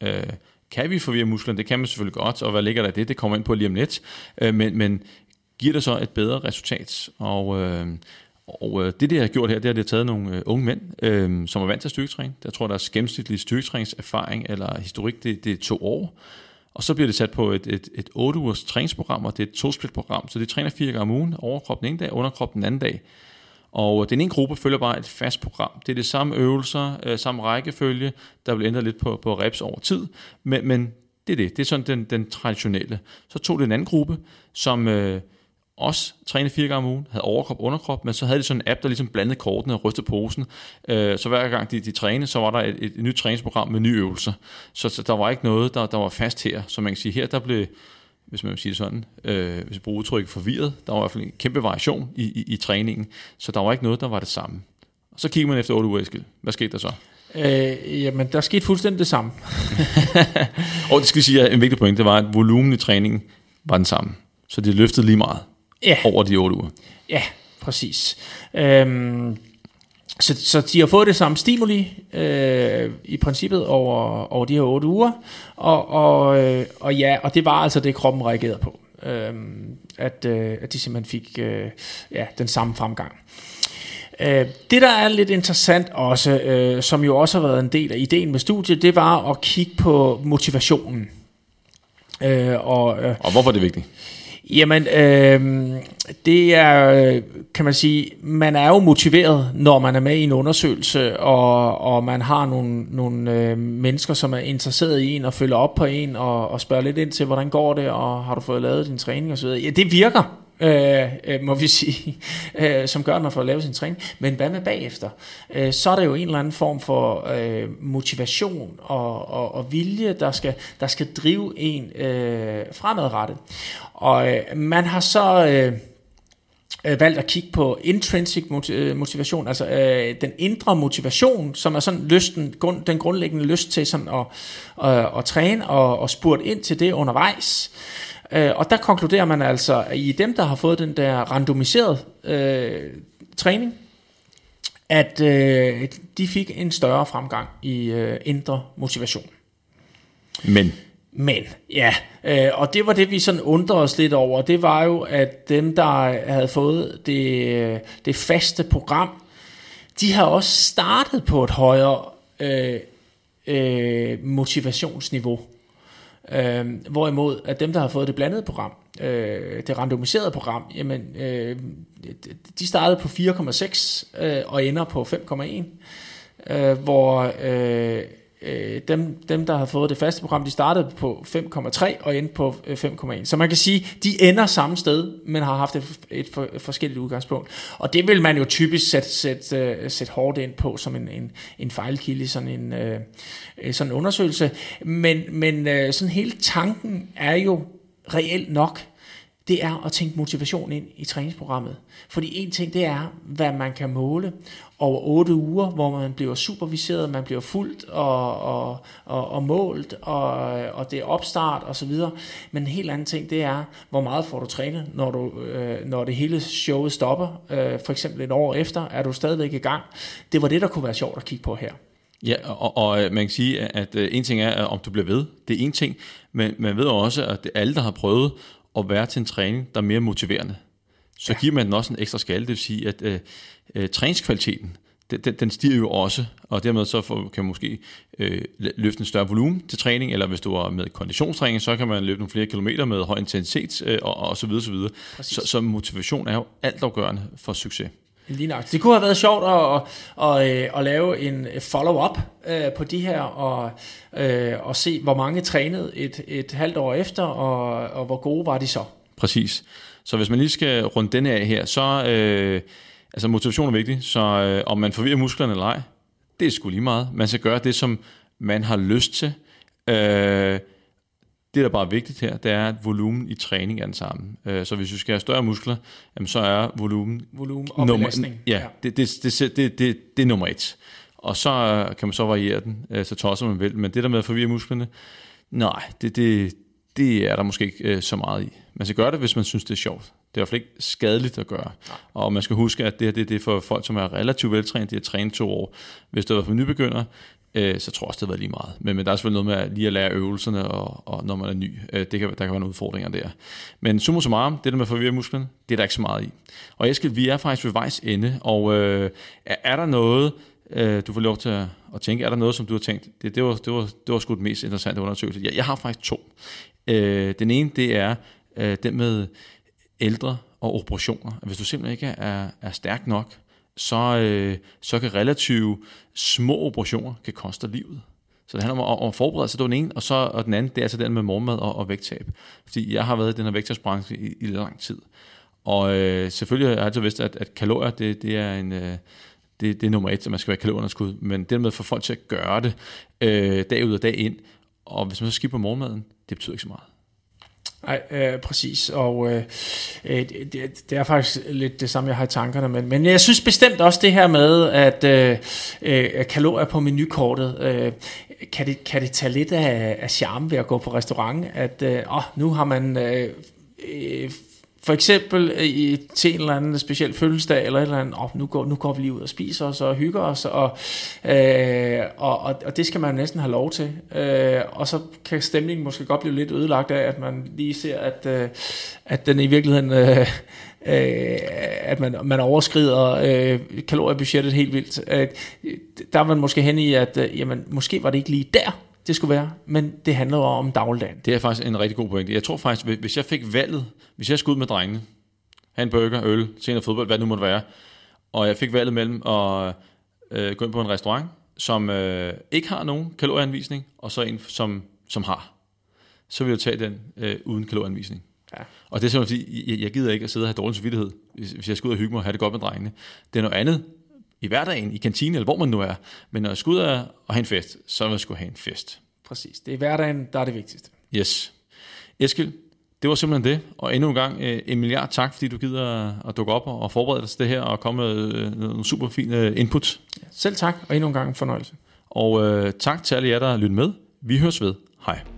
Øh, kan vi forvirre musklerne? Det kan man selvfølgelig godt, og hvad ligger der i det? Det kommer ind på lige om lidt. Øh, men, men giver det så et bedre resultat? Og, øh, og øh, det, det har gjort her, det er, at jeg har taget nogle øh, unge mænd, øh, som er vant til styrketræning. Jeg tror, deres gennemsnitlige styrketræningserfaring eller historik, det, det er to år. Og så bliver det sat på et, et, et 8 ugers træningsprogram, og det er et to-split-program. Så de træner fire gange om ugen, overkrop en dag, underkrop den anden dag. Og øh, den ene gruppe følger bare et fast program. Det er det samme øvelser, øh, samme rækkefølge, der bliver ændret lidt på, på reps over tid. Men, men det er det. Det er sådan den, den traditionelle. Så tog det en anden gruppe, som... Øh, også trænede fire gange om ugen, havde overkrop og underkrop, men så havde de sådan en app, der ligesom blandede kortene og rystede posen. Øh, så hver gang de, de trænede, så var der et, et, et nyt træningsprogram med nye øvelser. Så, så der var ikke noget, der, der var fast her. Så man kan sige, her der blev, hvis man vil sige det sådan, øh, hvis jeg bruger udtrykket forvirret, der var i hvert fald en kæmpe variation i, i, i træningen, så der var ikke noget, der var det samme. Og så kigger man efter 8 uger, Eskild. Hvad skete der så? Øh, jamen, der skete fuldstændig det samme. og det skal sige, at en vigtig point, det var, at volumen i træningen var den samme. Så det løftede lige meget ja. over de otte uger. Ja, præcis. Øhm, så, så de har fået det samme stimuli øh, i princippet over, over de her otte uger, og, og, øh, og ja, og det var altså det, kroppen reagerede på. Øh, at, øh, at de simpelthen fik øh, ja, den samme fremgang. Øh, det, der er lidt interessant også, øh, som jo også har været en del af ideen med studiet, det var at kigge på motivationen. Øh, og, øh, og hvorfor er det vigtigt? Jamen, øh, det er, kan man sige, man er jo motiveret, når man er med i en undersøgelse, og, og man har nogle, nogle øh, mennesker, som er interesseret i en, og følger op på en, og, og spørger lidt ind til, hvordan går det, og har du fået lavet din træning osv. Ja, det virker, øh, øh, må vi sige, øh, som gør, at man får lavet sin træning. Men hvad med bagefter? Øh, så er der jo en eller anden form for øh, motivation og, og, og vilje, der skal, der skal drive en øh, fremadrettet. Og øh, man har så... Øh, øh, valgt at kigge på intrinsic øh, motivation, altså øh, den indre motivation, som er sådan lysten, grund, den grundlæggende lyst til sådan at, øh, at træne og, og spurgt ind til det undervejs. Øh, og der konkluderer man altså, at i dem, der har fået den der randomiserede øh, træning, at øh, de fik en større fremgang i øh, indre motivation. Men men ja, øh, og det var det, vi sådan undrede os lidt over. Det var jo, at dem, der havde fået det, det faste program, de har også startet på et højere øh, øh, motivationsniveau. Øh, hvorimod, at dem, der har fået det blandede program, øh, det randomiserede program, jamen, øh, de startede på 4,6 øh, og ender på 5,1. Øh, hvor øh, øh, dem, dem, der har fået det faste program, de startede på 5,3 og endte på øh, 5,1. Så man kan sige, de ender samme sted, men har haft et, et, for, et forskelligt udgangspunkt. Og det vil man jo typisk sætte, sætte, uh, sætte hårdt ind på som en, en, en fejlkilde i sådan en, uh, sådan en undersøgelse. Men, men uh, sådan hele tanken er jo reelt nok, det er at tænke motivation ind i træningsprogrammet. Fordi en ting, det er, hvad man kan måle over otte uger, hvor man bliver superviseret, man bliver fuldt og, og, og, og målt, og, og det er opstart og så videre. Men en helt anden ting, det er, hvor meget får du trænet, når, du, øh, når det hele showet stopper. Øh, for eksempel et år efter, er du stadigvæk i gang. Det var det, der kunne være sjovt at kigge på her. Ja, og, og man kan sige, at øh, en ting er, om du bliver ved. Det er en ting, men man ved også, at alle, der har prøvet at være til en træning, der er mere motiverende, så ja. giver man den også en ekstra skalle. Det vil sige, at øh, øh, træningskvaliteten, den, den, stiger jo også, og dermed så får, kan man måske øh, løfte en større volumen til træning, eller hvis du er med konditionstræning, så kan man løbe nogle flere kilometer med høj intensitet, øh, og, og så videre, så videre. Så, så motivation er jo altafgørende for succes. Lige nok. Det kunne have været sjovt at, at, at, øh, at lave en follow-up øh, på de her, og, øh, og se, hvor mange trænede et, et halvt år efter, og, og hvor gode var de så. Præcis. Så hvis man lige skal runde den af her, så øh, altså motivation er vigtig, så øh, om man forvirrer musklerne eller ej, det er sgu lige meget. Man skal gøre det, som man har lyst til. Øh, det, der bare er vigtigt her, det er, at volumen i træning er den samme. Øh, så hvis vi skal have større muskler, jamen, så er volumen... Volumen og nummer, belastning. Ja. Det, det, det, det, det, det er nummer et. Og så øh, kan man så variere den, øh, så tosser man vil. Men det der med at forvirre musklerne, nej, det, det, det er der måske ikke så meget i. Man skal gøre det, hvis man synes, det er sjovt. Det er i hvert fald ikke skadeligt at gøre. Og man skal huske, at det her det, det er for folk, som er relativt veltrænet. De har trænet to år. Hvis det var for nybegynder, øh, så tror jeg også, det har været lige meget. Men, men der er selvfølgelig noget med at lige at lære øvelserne, og, og når man er ny. Øh, det kan, der kan være nogle udfordringer der. Men summa summarum, det der med at forvirre musklerne, det er der ikke så meget i. Og Eskild, vi er faktisk ved vejs ende, og øh, er, er der noget, øh, du får lov til at, at tænke, er der noget, som du har tænkt, det, det, var, det, var, det var sgu det mest interessante undersøgelse. Jeg, jeg har faktisk to. Øh, den ene, det er øh, den med ældre og operationer. Hvis du simpelthen ikke er, er stærk nok, så, øh, så kan relativt små operationer kan koste livet. Så det handler om at, at forberede sig, det var den ene, og, så, og den anden, det er altså den med morgenmad og, og vægttab. Fordi jeg har været i den her vægttabsbranche i, i lang tid. Og øh, selvfølgelig har jeg altid vidst, at, at kalorier, det, det er en... Øh, det, det er nummer et, at man skal være kalorieunderskud. Men det med at få folk til at gøre det øh, dag ud og dag ind, og hvis man så skipper morgenmaden, det betyder ikke så meget. Nej, øh, præcis, og øh, øh det, det er faktisk lidt det samme, jeg har i tankerne, men, men jeg synes bestemt også det her med, at øh, øh kalorier på menukortet, øh, kan, det, kan det tage lidt af, af charme ved at gå på restaurant, at øh, åh, nu har man øh, øh, for eksempel øh, i, til en eller anden speciel fødselsdag, eller et eller andet, oh, nu, går, nu går vi lige ud og spiser os og hygger os, og, øh, og, og, og det skal man næsten have lov til. Øh, og så kan stemningen måske godt blive lidt ødelagt af, at man lige ser, at, øh, at den i virkeligheden... Øh, øh, at man, man overskrider øh, kaloriebudgettet helt vildt. Øh, der er man måske hen i, at øh, jamen, måske var det ikke lige der, det skulle være, men det handler jo om dagligdagen. Det er faktisk en rigtig god pointe. Jeg tror faktisk, hvis- jeg fik valget, hvis jeg skulle ud med drengene, have en burger, øl, se noget fodbold, hvad det nu måtte være, og jeg fik valget mellem at øh, gå ind på en restaurant, som øh, ikke har nogen kalorieanvisning, og så en, som, som har, så vil jeg tage den øh, uden kalorieanvisning. Ja. Og det er simpelthen fordi, jeg, jeg gider ikke at sidde og have dårlig samvittighed, hvis, hvis jeg skal ud og hygge mig og have det godt med drengene. Det er noget andet i hverdagen, i kantinen, eller hvor man nu er. Men når jeg skal ud og have en fest, så vil jeg skulle have en fest. Præcis. Det er hverdagen, der er det vigtigste. Yes. Eskild, det var simpelthen det. Og endnu en gang øh, en milliard tak, fordi du gider at dukke op og forberede dig til det her og komme med øh, nogle super fine input. Selv tak, og endnu en gang en fornøjelse. Og øh, tak til alle jer, der har lyttet med. Vi høres ved. Hej.